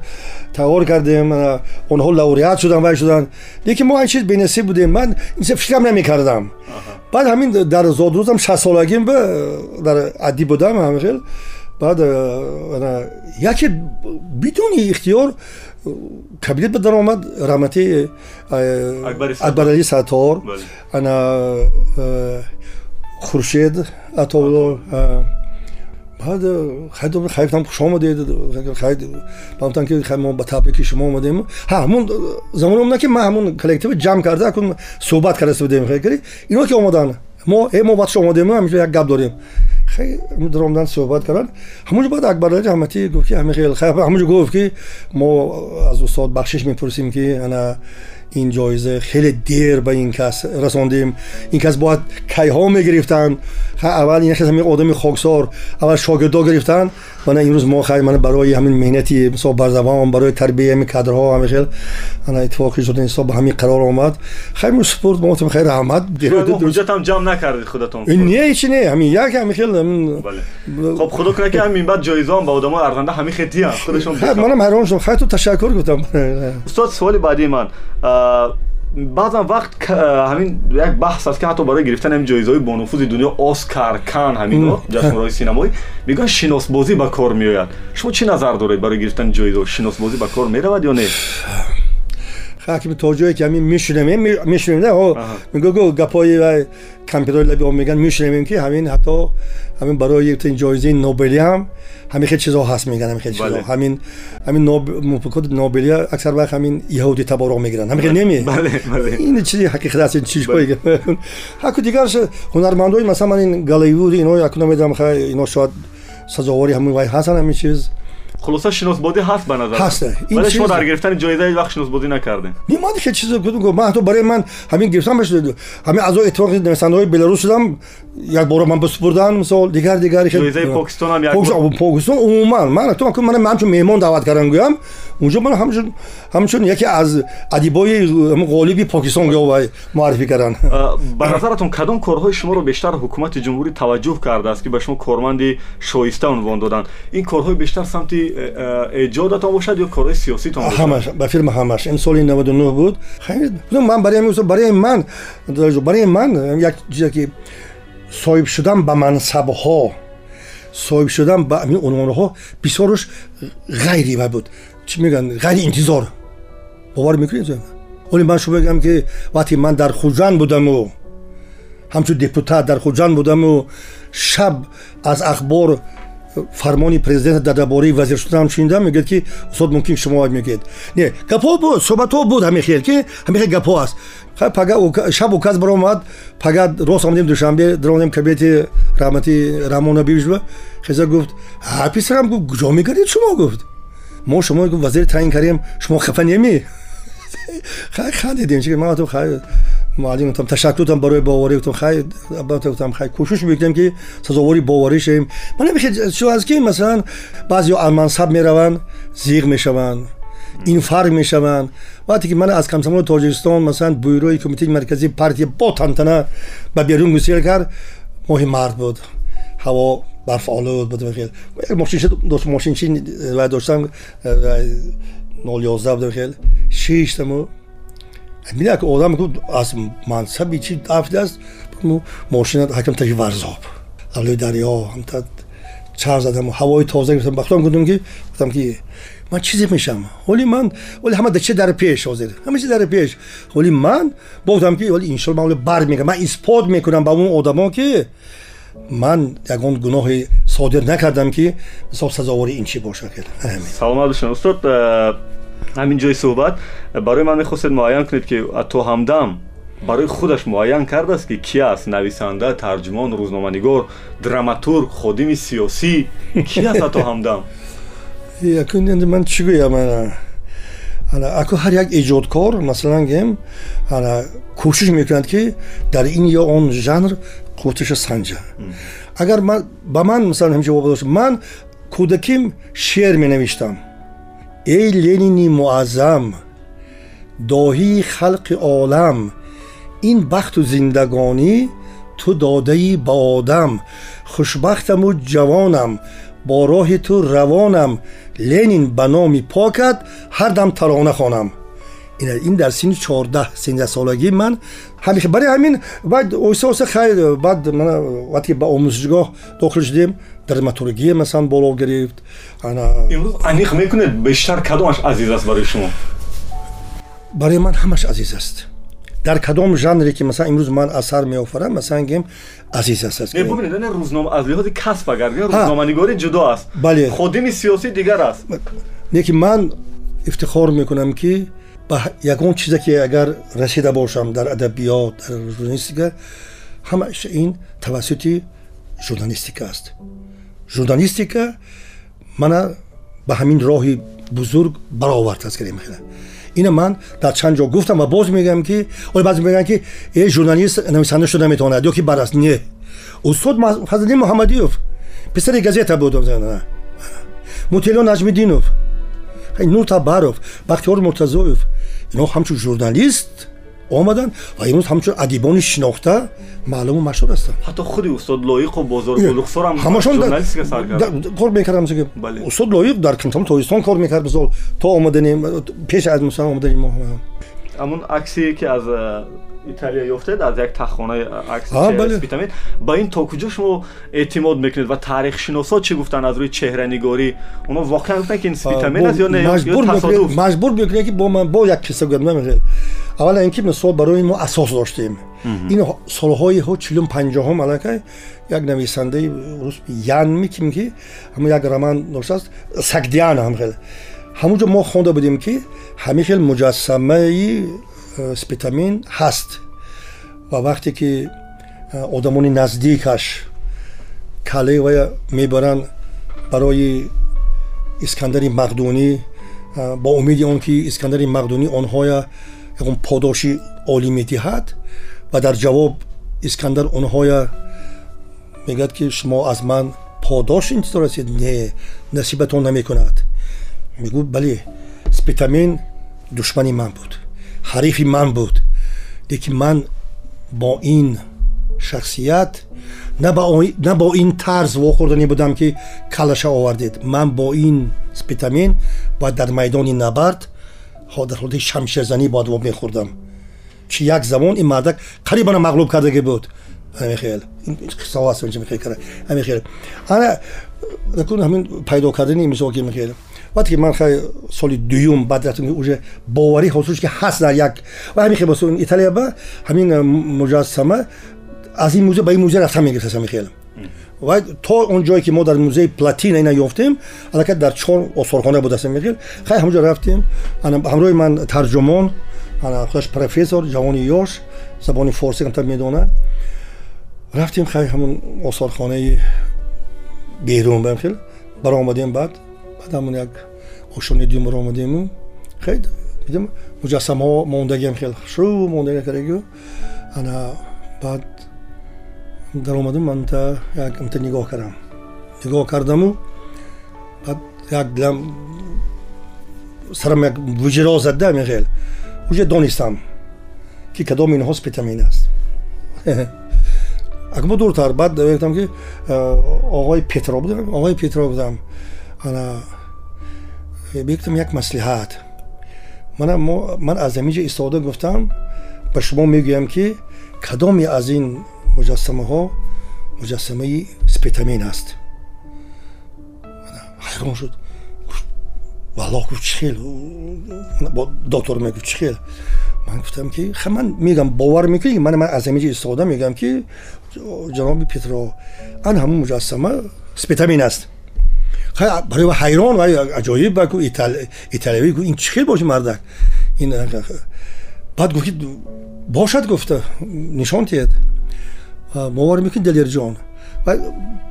тайёр кардем ана, онҳо лауреат шудан вай шудан лекин мо айн чиз бенасиб будем ман ин фикрам намекардам баъд ҳамин дар зодрӯзам шаст-солагим ба дар аддӣ будам ҳамихел баъд э, ана, яке бидуни ихтиёр э, кабинет ба даромад раҳмати э, Акбари Саттор. акбаралӣ саттор Бале. ана э, хуршед атоулло баъд хайдом хайфтам хуш омадед хайд баъдтан ки хай мо ба табрики шумо омадем ҳа ҳамун замоне омада ки ма ҳамун коллектив ҷамъ карда акун суҳбат кардаста будем хайкари ино ки омадан мо э мо баъдш омадем ҳамиҷо як гап дорем хай даромдан суҳбат кардан ҳамунҷо баъд акбарали раҳматӣ гуфт ки ҳами хел хай ҳамунҷо гуфт ки мо аз устод бахшиш мепурсем ки ана ин ҷоиза хеле дер ба ин кас расондем ин кас бояд кайҳо мегирифтанд аввал ин ҳамин одами хоксор аввал шогирдо гирифтанд و نه امروز ما خیلی من برای همین مهنتی مثلا برزبان برای تربیه همین کادرها همین خیلی انا اتفاقی شد این به همین قرار آمد. خیلی سپورت ما خیلی رحمت حجت هم جام نکردید خودتون. این نه هیچ نه همین یک همین خیلی خب خدا کنه که همین بعد جایزه هم به آدم‌ها ارغنده همین خدی هم. خودشون خب، منم حیران شدم. خیلی تو تشکر گفتم. استاد سوال بعدی من. Баъзан вақт к- ҳамин як баҳс аст ки ҳатто барои гирифтани ҳамин ҷоизаҳои бонуфузи дунё оскар кан ҳамино ҷашнҳои синамоӣ мегӯянд шиносбозӣ ба кор меояд. Шумо чӣ назар доред барои гирифтани ҷоизаҳо шиносбозӣ ба кор меравад ё не ҳакими то ҷое ки ҳамин мешунем мешунем Аҳа. мегӯгӯ гапои вай компютерои лаби он меган мешунем ки ҳамин ҳатто ҳамин барои гирифтани ҷоизаи нобелия ҳам ҳамин хел чизо ҳаст меган ҳамин хел чизо ҳамин ҳамин Ноб- муфаккот нобелия аксар вақт ҳамин иҳуди таборо мегиранд ҳамин хел бале ин чизи ҳақиқат аст ин чизҳои ҳаку дигарш ҳунармандои масалан ман ин голливуд ино яку намедонам хай ино шояд сазовори ҳамин вай ҳастанд ҳамин чиз خلاصه شناسبادی هست به نظر. هست ولی شما در گرفتن جایزه هیچ وقت شناسبادی نکردین. نیمادی که چیزی گفتم گفت؟ من حتی برای من همین گرفتم بشه همین اعضای اتفاق نویسنده های بلاروس شدم як бора ман бисупурдан мисол дигар дигар хел- ҷоизаи покистон ҳам як Покистон- бор- покистон умуман ман то акун ман ҳамчун меҳмон даъват кардан гӯям унҷо ман ҳамчун ҳамчун яке аз адибои ҳамин ғолиби покистон гӯё вай муаррифӣ кардан А, ба назаратон кадом корҳои шуморо бештар ҳукумати ҷумҳурӣ таваҷҷӯҳ кардааст ки ба шумо корманди шоиста унвон доданд ин корҳои бештар самти э, э, эҷодатон бошад ё корҳои сиёситон бошад ҳамаш ба фирма ҳамаш ин соли 99 буд Хай, гуфтам, ман барои ҳамин барои ман барои ман як чизе ки соҳиб шудан ба мансабҳо соҳиб шудан ба ҳамин унвонҳо бисёрш ғайри ва буд чӣ мегӯянд ғайри интизор бовар мекунед оле ман шумо мегӯям ки вақте ман дар хуҷанд будаму ҳамчун депутат дар хуҷанд будаму шаб аз ахбор фармони президент дар бораи вазир шуданам шунидам мегӯяд ки устод мумкин шумо мегӯед не гапҳо буд суҳбатҳо буд ҳамин хел ки ҳамин хел гапҳо аст. Хай, пага шаб указ баромад пага рост омадем душанбе даромадем кабинети раҳмати раҳмона бивишба хеза гуфт а писарам гуфт куҷо мегардед шумо? гуфт. Мо шумо гуфт вазири таъин кардем шумо хафа неми хай хандидем чӣ ман гуфтам معلم گفتم تشکر تام برای باوری گفتم خیر البته گفتم خیر. کوشش می‌کنیم که سازواری باوری شیم. من نمیشه شو از کی؟ مثلا بعضی از منصب می‌روند زیغ می‌شوند این فرق می‌شوند. وقتی که من از کمسمال تاجیکستان مثلا بیروی کمیته مرکزی پارتی با تنتنه به بیرون گسیل کرد ماه مرد بود. هوا برف آلود بود بخیر ماشین شد، دوست ماشین چین داشتم 011 بود بخیر 6 تمو бина ки одам ку аз мансаби чи дафтааст мошина ҳакам таки варзоб. Авлои дарё ҳамта чар задам ҳавои тоза гирифтам. Ба худам гуфтам ки гуфтам ки ман чизе мешавам ҳоли ман оли ҳама чи дар пеш ҳозир? Ҳама чи дар пеш? Ҳоли ман гуфтам ки оли иншоалла ман бар мекунам ман исбот мекунам ба он одамо ки ман ягон гуноҳи содир накардам ки ҳисоб сазовори ин чи бошад саломат бошед устод. Э, ҳамин ҷои суҳбат барои ман мехостед муайян кунед ки ато ҳамдам барои худаш муайян кардааст ки ки аст? Нависанда тарҷумон рӯзноманигор драматург ходими сиёсӣ. Ки аст ато ҳамдам? Якун ман чӣ гӯям? Аку ҳар як эҷодкор масалан гем ана кӯшиш мекунад ки дар ин ё он жанр қувваташа санҷа. Агар ба ман масалан ҳамчи вобаста ман кӯдаким шеър менавиштам эй ленини муаззам доҳии халқи олам ин бахту зиндагонӣ ту додаӣ ба одам хушбахтаму ҷавонам бо роҳи ту равонам. Ленин ба номи покат ҳардам тарона хонам ин дар синни чордаҳ сензасолагӣ ман. Ҳамеша барои ҳамин баъд оҳиста хайр баъд вақте ба омӯзишгоҳ дохил шудем драматургия масалан боло гирифт имрӯз аниқ мекунед бештар кадомаш азиз аст барои шумо? Барои ман ҳамаш азиз аст. Дар кадом жанре ки масалан имрӯз ман асар меофарам масалан гем азиз аст. Бубинед рӯзнoma аз лиҳози касб агар рӯзноманигорӣ ҷудо аст. Бале. Ходими сиёсӣ дигар аст. Лекин ман ифтихор мекунам ки ба ягон чизе ки агар расида бошам дар адабиёт дар журналистика ҳамаш ин тавассути журналистика аст журналистика мана ба ҳамин роҳи бузург баровардааст гирем хела ина ман дар чанд ҷо гуфтам ва боз мегӯям ки оя баъзе мегӯям ки э журналист нависанда шуда наметавонад ё ки бараст не. Устод фазлиддин муҳаммадиёв писари газета буд мутилло наҷмиддинов нур табаров бахтиёр муртазоев ино ҳамчун журналист омаданд ва имрӯз ҳамчун адибони шинохта маълуму машҳур ҳастанд. Ҳатто худи устод лоиқу бозоргулухсорам ҳамашонжурналистика сар кард. кор мекардам устод лоиқ дар кимтам тоистон кор мекард мисол то омадани пеш аз мисал омадани мо ҳамун аксе ки аз италия ёфтед аз як таххонаи аксспитамин ба ин то куҷо шумо эътимод мекунед ва таърихшиносо чӣ гуфтанд аз рӯи чеҳранигорӣ? Оно воқеан гуфтанд ки ин спитамин аст ё не маҷбур мекунед ки бо як қисса гӯям аввала ин ки мисол барои мо асос доштем. Ин солҳои чилум панҷоҳум аллакай як нависандаи рус янми ким ки ҳамн як роман доштааст сагдиан ҳамхел ҳамунҷо мо хонда будем ки ҳамин хел муҷассамаи спитамин ҳаст ва вақте ки э, одамони наздикаш кале ва мебаранд барои искандари мақдунӣ э, бо умиди он ки искандари мақдунӣ онҳоя ягон подоши олӣ медиҳад ва дар ҷавоб искандар онҳоя мегӯяд ки шумо аз ман подош интизор ҳастед не насибатон намекунад мегӯ бале спитамин душмани ман буд ҳарифи ман буд лекин ман бо ин шахсият на бо ин тарз вохӯрда будам ки калаша овардед ман бо ин спитамин бояд дар майдони набард дар ҳолати шамшерзанӣ бояд во мехӯрдам чи як замон ин мардак қарибана мағлуб кардаги буд ҳамин пайдо кардани мисол ки وقتی که من خیلی سال دوم بعد رفتم که اوجه باوری خصوص که هست در یک و همین خیلی اون ایتالیا با همین مجسمه از این موزه به این موزه رفتم می‌گرفت همین خیلیم و تا اون جایی که ما در موزه پلاتین اینا یافتیم علاکه در چهار اصارخانه بود هستم میگیل خیلی همونجا رفتیم. همروی من ترجمان خودش پروفسور جوانی یاش زبان فارسی هم می‌دونه. رفتیم خیلی همون اصارخانه بیرون برم خیلی برآمدیم بعد. Баъд ҳамон як ошони дюмр омадему хел дидем муҷассамаҳо мондагиам хел. Шӯ мондага кардагио ана баъд даромадам манта як амта нигоҳ кардам. Нигоҳ кардаму баъд як дилам сарам як вуҷиро зада мехел уже донистам ки кадом инҳо спитамин аст. Акмо дуртар баъд гуфтам ки оғои петро будам оғои петро будам انا گفتم یک مصلحت من, من از همینجا استفاده گفتم به شما می‌گویم که کدام از این مجسمه ها مجسمه سپیتامین است. حیران شد. والله گفت چخیل؟ با دکتر می‌گفت چخیل. من گفتم که خب من میگم باور می‌کنی؟ من من از همینجا استفاده میگم که جناب پیترو ان هم مجسمه سپیتامین است. Барои ҳайрон ва аҷоиб италиявӣ ин чӣ хел боши мардак? Баъд гуфт бошад гуфта нишон тиҳед бовар мекунӣ далерҷон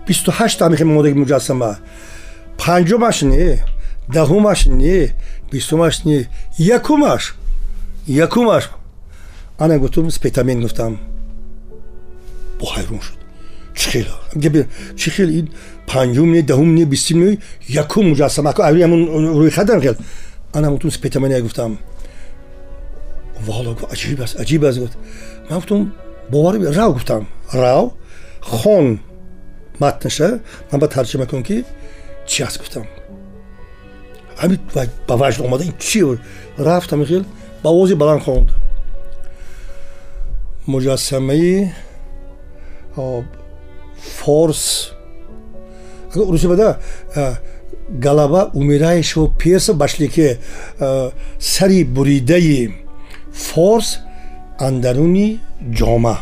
бисту ҳашт амихи модаги муҷассама панҷумаш не даҳумаш не бистумаш не якумаш якумаш. Ана гуфтум спетамин гуфтам. Бо ҳайрон шуд. Чӣ хел ин панҷум не даҳум не бистум не якум муҷассама. Рӯйхатам хел. Ана ҳамутун спетамания гуфтам. Вало гуфт аҷиб аст аҷиб аст гуфт ман гуфтам бовар рав гуфтам. Рав хон матнаша. Ман ба тарҷима кун ки чӣ аст? гуфтам. Ҳами ба ваҷд омада ин чи рафтам хел. Ба овози баланд хонд. Муҷассамаи форс рӯзи бада галаба умираешо перса башлике сари буридаи форс андаруни ҷома.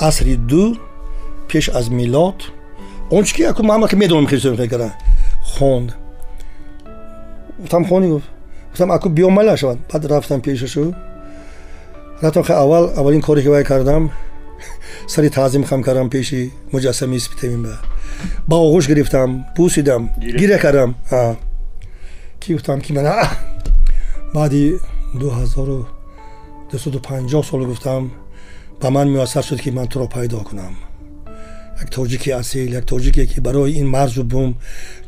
Асри ду пеш аз милод. Он чи ки аку мама ки медонам хелкара хонд. Гуфтам хони гуфт. Гуфтам аку биё майла шавад. Баъд рафтам пешашу рафтам хе аввал аввалин коре ки вай кардам сари таъзим хам кардам пеши муҷассами спитамин ба. Оғӯш гирифтам бусидам гиря кардам. Ки гуфтам ки мана баъди дуҳазору дусуду панҷоҳ сол гуфтам ба ман муяссар шуд ки ман туро пайдо кунам. Як тоҷики асил як тоҷике ки барои ин марзу бум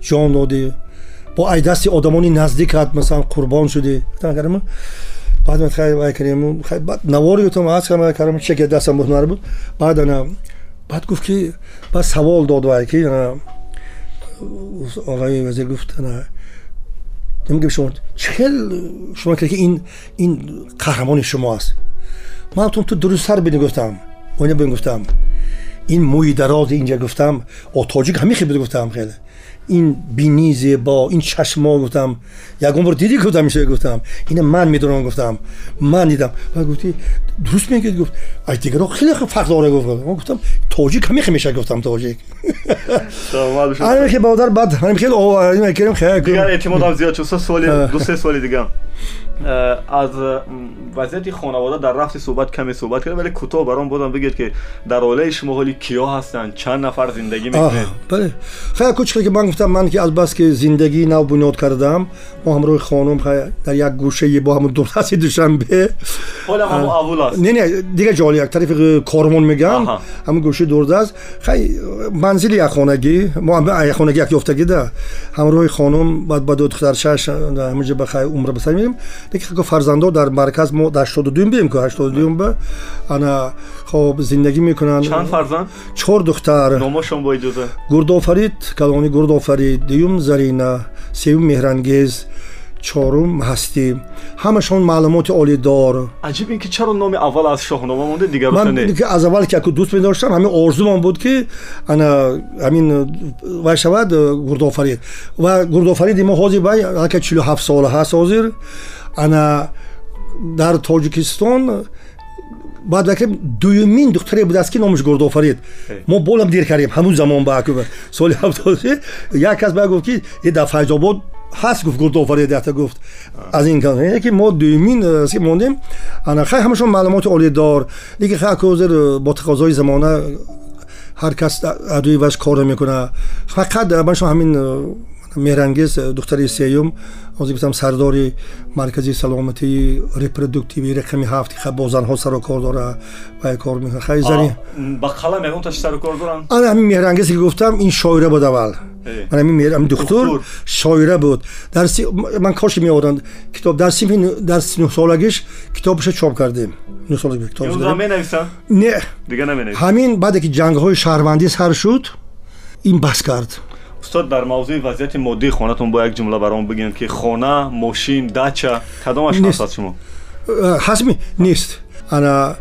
ҷон додӣ бо ай дасти одамони наздикат масалан қурбон шудӣ بعد خیلی آقای کریم نواری تو از کنم کرم چه که دستم بهنر بود. بعد انا بعد گفت که بعد سوال داد وای که آقای وزیر گفت انا نمیگم شما چهل شما که این این قهرمان شما است. من تو تو درست سر بینی گفتم. اون بین گفتم این موی دراز اینجا گفتم او تاجیک همیشه بده گفتم خیلی. این بینی زیبا این چشما گفتم یکم بار دیدی کدام میشه؟ گفتم. این من می‌دونم گفتم. من دیدم. و گفتی درست میگید گفت. از دیگران خیلی فرق داره گفت. من گفتم تاجیک همیشه میشه گفتم تاجیک همین که بادر بعد همین خیلی آواریم کریم خیلی دیگر اعتماد هم زیاد شد. سه سوالی دو سه سوالی دیگه از وضعیت خانواده در رفت صحبت کمی صحبت کرد ولی کوتاه برام بودم بگید که در اوله شما حالی کیا هستن؟ چند نفر زندگی می‌کنه بله. خیلی کوچکی که من گفتم من که از بس که زندگی نو بنیاد کردم ما روی خانم در یک گوشه با هم دولت دوشنبه. حالا هم اول است. نه نه دیگه جالی یک طرف کارمون میگم هم گوشه دور دست. خیلی منزل یک خانگی ما هم یک خانگی یک یافتگی ده. همراه خانم بعد با دو دختر شش همونجا بخیر عمر بسر میریم. Деки фарзандо дар марказ мо дар ҳаштоду дуюм бием ку ҳаштоду дуюм ба ана хоб зиндагӣ мекунанд. Чанд фарзанд? Чор духтар. Номошон бо иҷоза гурдофарид калони гурдофарид дуюм зарина сеюм меҳрангез чорум ҳастӣ ҳамашон маълумоти олидор. Аҷиб ин ки чаро номи аввал аз шоҳнома монда дигарман аз аввал ки яку дӯст медоштам ҳамин орзумон буд ки ана ҳамин вай шавад гурдофарид. Ва гурдофариди мо ҳозир вай ака чилу ҳафт сола ҳаст ҳозир ана дар тоҷикистон баъд вакре дуюмин духтаре будааст ки номаш гурдофарид мо болам дир кардем ҳамун замон ба соли ҳафтоди як кас ба гуфт ки дар файзобод ҳаст гуфт гурдофарид якта гуфт аз ин ки мо дуюмин мондем ана хай ҳамашон маълумоти олидор диги хай ҳозир бо тақозои замона ҳар кас адуи ваш кор мекуна фақат маншон ҳамин меҳрангез духтари сеюм ҳозир гуфтам сардори маркази саломатии репродуктиви рақами ҳафт ки бо занҳо сарукор дора ва кор мекунад хай зани ба қалам ягонташ сарукор доранд ана ҳамин меҳрангез ки гуфтам ин шоира буд аввал. Ҳамин духтур шоира буд. Дар ман коши меоранд китоб дар синфи дар нӯҳсолагиш китобаша чоп кардем. Не. Ҳамин баъде ки ҷангҳои шаҳрвандӣ сар шуд ин бас кард استاد در موضوع وضعیت مادی خانهتون با یک جمله برام بگین که خانه ماشین دچا کدامش هست شما؟ حسمی نیست. انا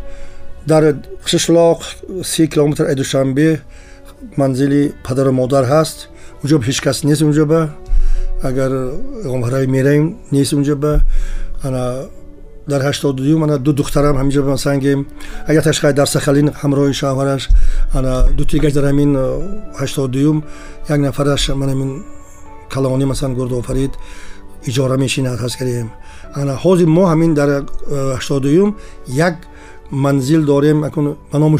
در ششلاق سی کیلومتر ادوشنبه منزلی پدر و مادر هست. اونجا هیچ کس نیست اونجا به. اگر غمهرای میریم نیست اونجا به. انا дар ҳаштоду дуюм ана ду духтарам ҳаминҷо ба сангем. Агар ташқай дар сахалин ҳамроҳи шавҳараш ана ду тигаш дар ҳамин ҳаштоду дуюм як нафараш ман ҳамин калони масалан гурдофарид иҷора мешинад ҳаст кардем ана ҳозир мо ҳамин дар ҳаштоду дуюм як манзил дорем ба номи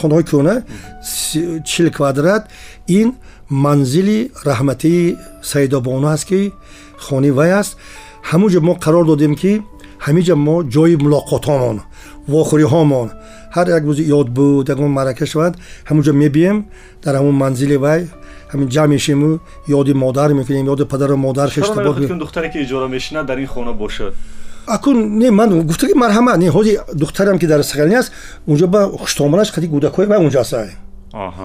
хонаҳои кӯна чил квадрат. Ин манзили раҳматии саидобону аст ки хони вай аст ҳамунҷо мо қарор додем ки ҳаминҷа мо ҷои мулоқотҳомон вохӯриҳомон ҳар як рӯзи ёд буд ягон маърака шавад ҳамунҷо мебием дар ҳамун манзили вай ҳамин ҷамъ мешему ёди модар мекунем ёди падару модар духтаре ки иҷора мешинад дар ин хона бошад акун не ман гуфта ки марҳамат не ҳози духтарам ки дар сахалини аст унҷо ба хуштоманаш қади кӯдакҳои ба унҷо астаа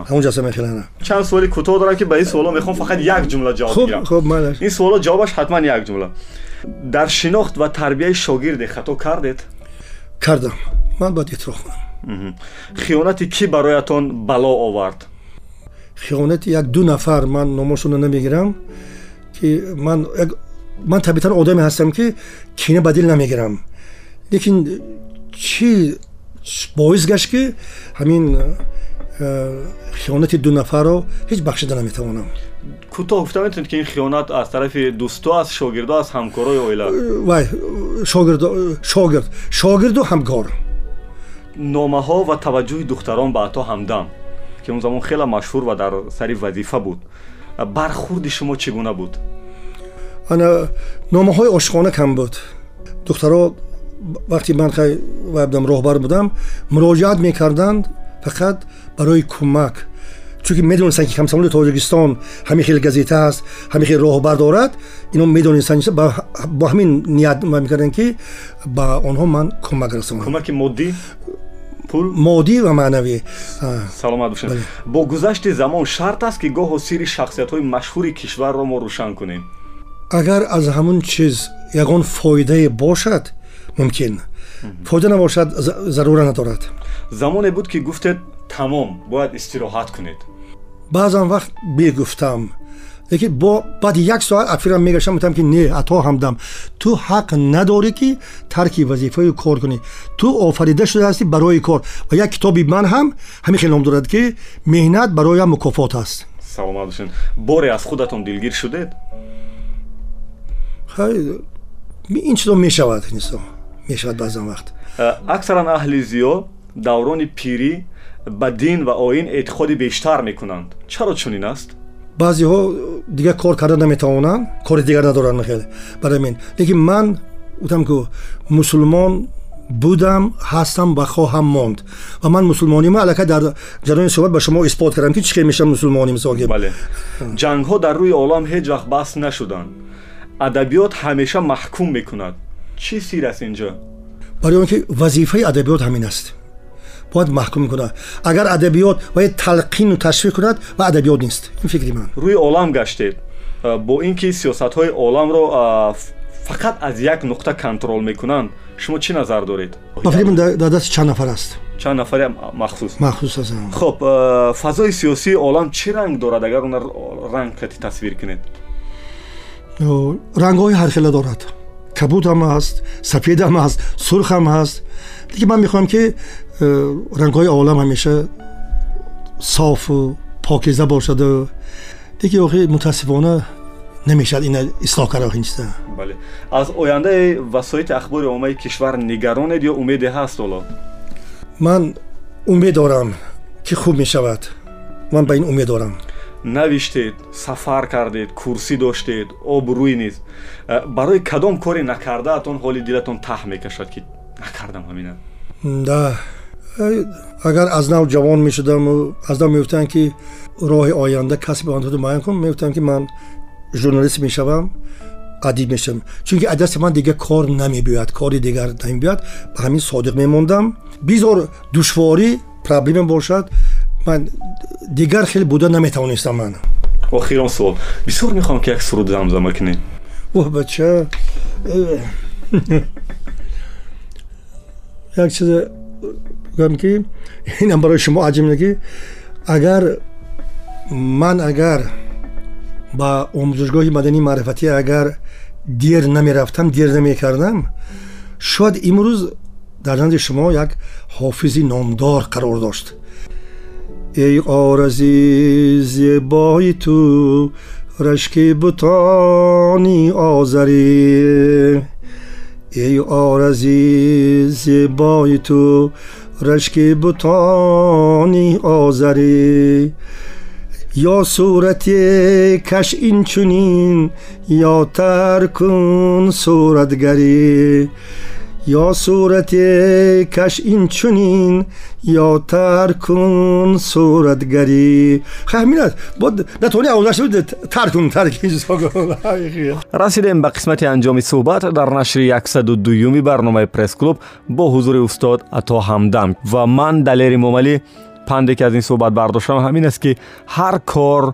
ҳамунҷо аса мехелана чанд суоли кӯтоҳ дорам ки ба ин суоло мехоҳам фақат як ҷумла ҷавоб гирам хуб майла ин суоло ҷавобаш ҳатман як ҷумла Дар шинохт ва тарбияи шогирде хато кардед? Кардам. Ман бояд эътироф кунам. Хиёнати кӣ бароятон бало овард? Хиёнати як ду нафар ман номошонро намегирам ки ман ман табиатан одаме ҳастам ки кина ба дил намегирам. Лекин чӣ боис гашт ки ҳамин хиёнати ду нафарро ҳеҷ бахшида наметавонам кӯтоҳ гуфта метавонед ки ин хиёнат аз тарафи дӯсту аст шогирдо аст ҳамкорои оила? вай шогирд шогирду ҳамкор номаҳо ва таваҷҷӯҳи духтарон ба ато ҳамдам ки он замон хеле машҳур ва дар сари вазифа буд. Бархурди шумо чӣ гуна буд? Ана номаҳои ошиқона кам буд. Духтаро вақти ман вабдам роҳбар будам муроҷиат мекарданд фақат барои кӯмак чунки медонистанд ки комсомоли тоҷикистон ҳамин хел газета ҳаст ҳамин хел роҳбар дорад ино медонистанд бо ҳамин ният мекарданд ки ба онҳо ман кӯмак расонам. Кӯмаки моддӣ? Пул? Моддӣ ва маънавӣ. Саломат бошед бо гузашти замон шарт аст ки гоҳо сирри шахсиятҳои машҳури кишварро мо рӯшан кунем. Агар аз ҳамун чиз ягон фоидае бошад мумкин. Фоида набошад зарура надорад. Замоне буд ки гуфтед тамом бояд истироҳат кунед баъзан вақт бигуфтам лекин бо баъди як соат афирам мегаштам гуфтам ки не ато ҳамдам ту ҳақ надорӣ ки тарки вазифаи кор кунӣ ту офарида шудааст барои кор ва як китоби ман ҳам ҳамин хел ном дорад ки меҳнат бароям мукофот аст саломат бошед боре аз худатон дилгир шудед ин чизо мешавад нисо мешавад баъзан вақт аксаран аҳли зиё даврони пирӣ ба дин ва оин эътиқоди бештар мекунанд чаро чунин аст баъзеҳо дигар кор карда наметавонанд кори дигар надоранд мехел барои мин лекин ман гуфтам ку мусулмон будам ҳастам ва хоҳам монд ва ман мусулмонима аллакай дар ҷарони суҳбат ба шумо исбот кардам ки чӣ хел мешавам мусулмони мисол бале ҷангҳо дар рӯи олам ҳеҷ вақт баҳс нашуданд адабиёт ҳамеша маҳкум мекунад чӣ сир аст инҷо барои он ки вазифаи адабиёт ҳамин аст Бояд маҳкум кунад. Агар адабиёт бояд талқину ташвиқ кунад ва адабиёт нест. Ин фикри ман. Рӯи олам гаштед бо ин ки сиёсатҳои оламро фақат аз як нуқта контрол мекунанд шумо чӣ назар доред? Ба фикри ман дар дасти чанд нафар аст. Чанд нафаре махсус. Махсус аст хуб фазои сиёсии олам чӣ ранг дорад агар он ранг кати тасвир кунед? Рангҳои ҳархела дорад. Кабуд ҳам ҳаст сафед ҳам ҳаст сурх ҳам ҳаст диги ман мехоҳам ки Э, рангҳои олам ҳамеша софу покиза бошаду диги охи мутаассифона намешавад ина ислоҳ кара ҳинчиза бале аз ояндаи васоити ахбори оммаи кишвар нигаронед ё умеде ҳаст ҳоло ман умед дорам ки хуб мешавад. Ман ба ин умед дорам. Навиштед сафар кардед курсӣ доштед обрӯй низ. Э, барои кадом коре накардаатон ҳоли дилатон таҳ мекашад ки накардам ҳамина. Да агар аз нав ҷавон мешудаму аз нав мегуфтанд ки роҳи оянда касби онҳоду муайян кун мегуфтам ки ман журналист мешавам адиб мешавам. Чунки аз дасти ман дигар кор намебиёяд кори дигар намебиёяд. Ба ҳамин содиқ мемондам. Бизор душворӣ проблема бошад. Ман дигар хеле буда наметавонистам ман. Охирон суол. Бисёр мехоҳам ки як суруд замзама кунед оҳ бача як чиз гӯям ки инам барои шумо аҷиб ки агар ман агар ба омӯзишгоҳи мадании маърифатӣ агар дер намерафтам дер намекардам шояд имрӯз дар назди шумо як ҳофизи номдор қарор дошт. Эй орази зебои ту рашки бутони озарӣ رشک بتانی آزری یا صورت کش این چونین یا تر کن صورتگری یا صورت کش این چونین یا ترکون صورتگری. خب همین است. بود نتونی اولش بود ترکون کن جزا رسیدیم به قسمت انجام صحبت در نشر 102 برنامه پرس کلوب با حضور استاد عطا همدم و من دلیر موملی پنده که از این صحبت برداشتم. همین است که هر کار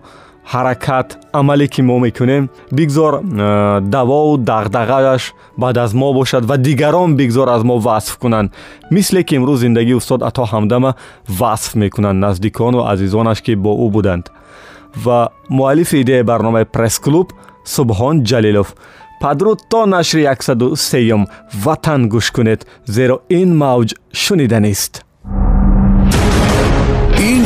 ҳаракат амале ки мо мекунем бигзор э, давову дағдағааш баъд аз мо бошад ва дигарон бигзор аз мо васф кунанд. Мисле ки имрӯз зиндагии устод ато ҳамдама васф мекунанд наздикону азизонаш ки бо ӯ буданд. Ва муаллифи идеяи барномаи пресс-клуб субҳон ҷалилов падруд то нашри яксаду сеюм ватан гӯш кунед зеро ин мавҷ шуниданист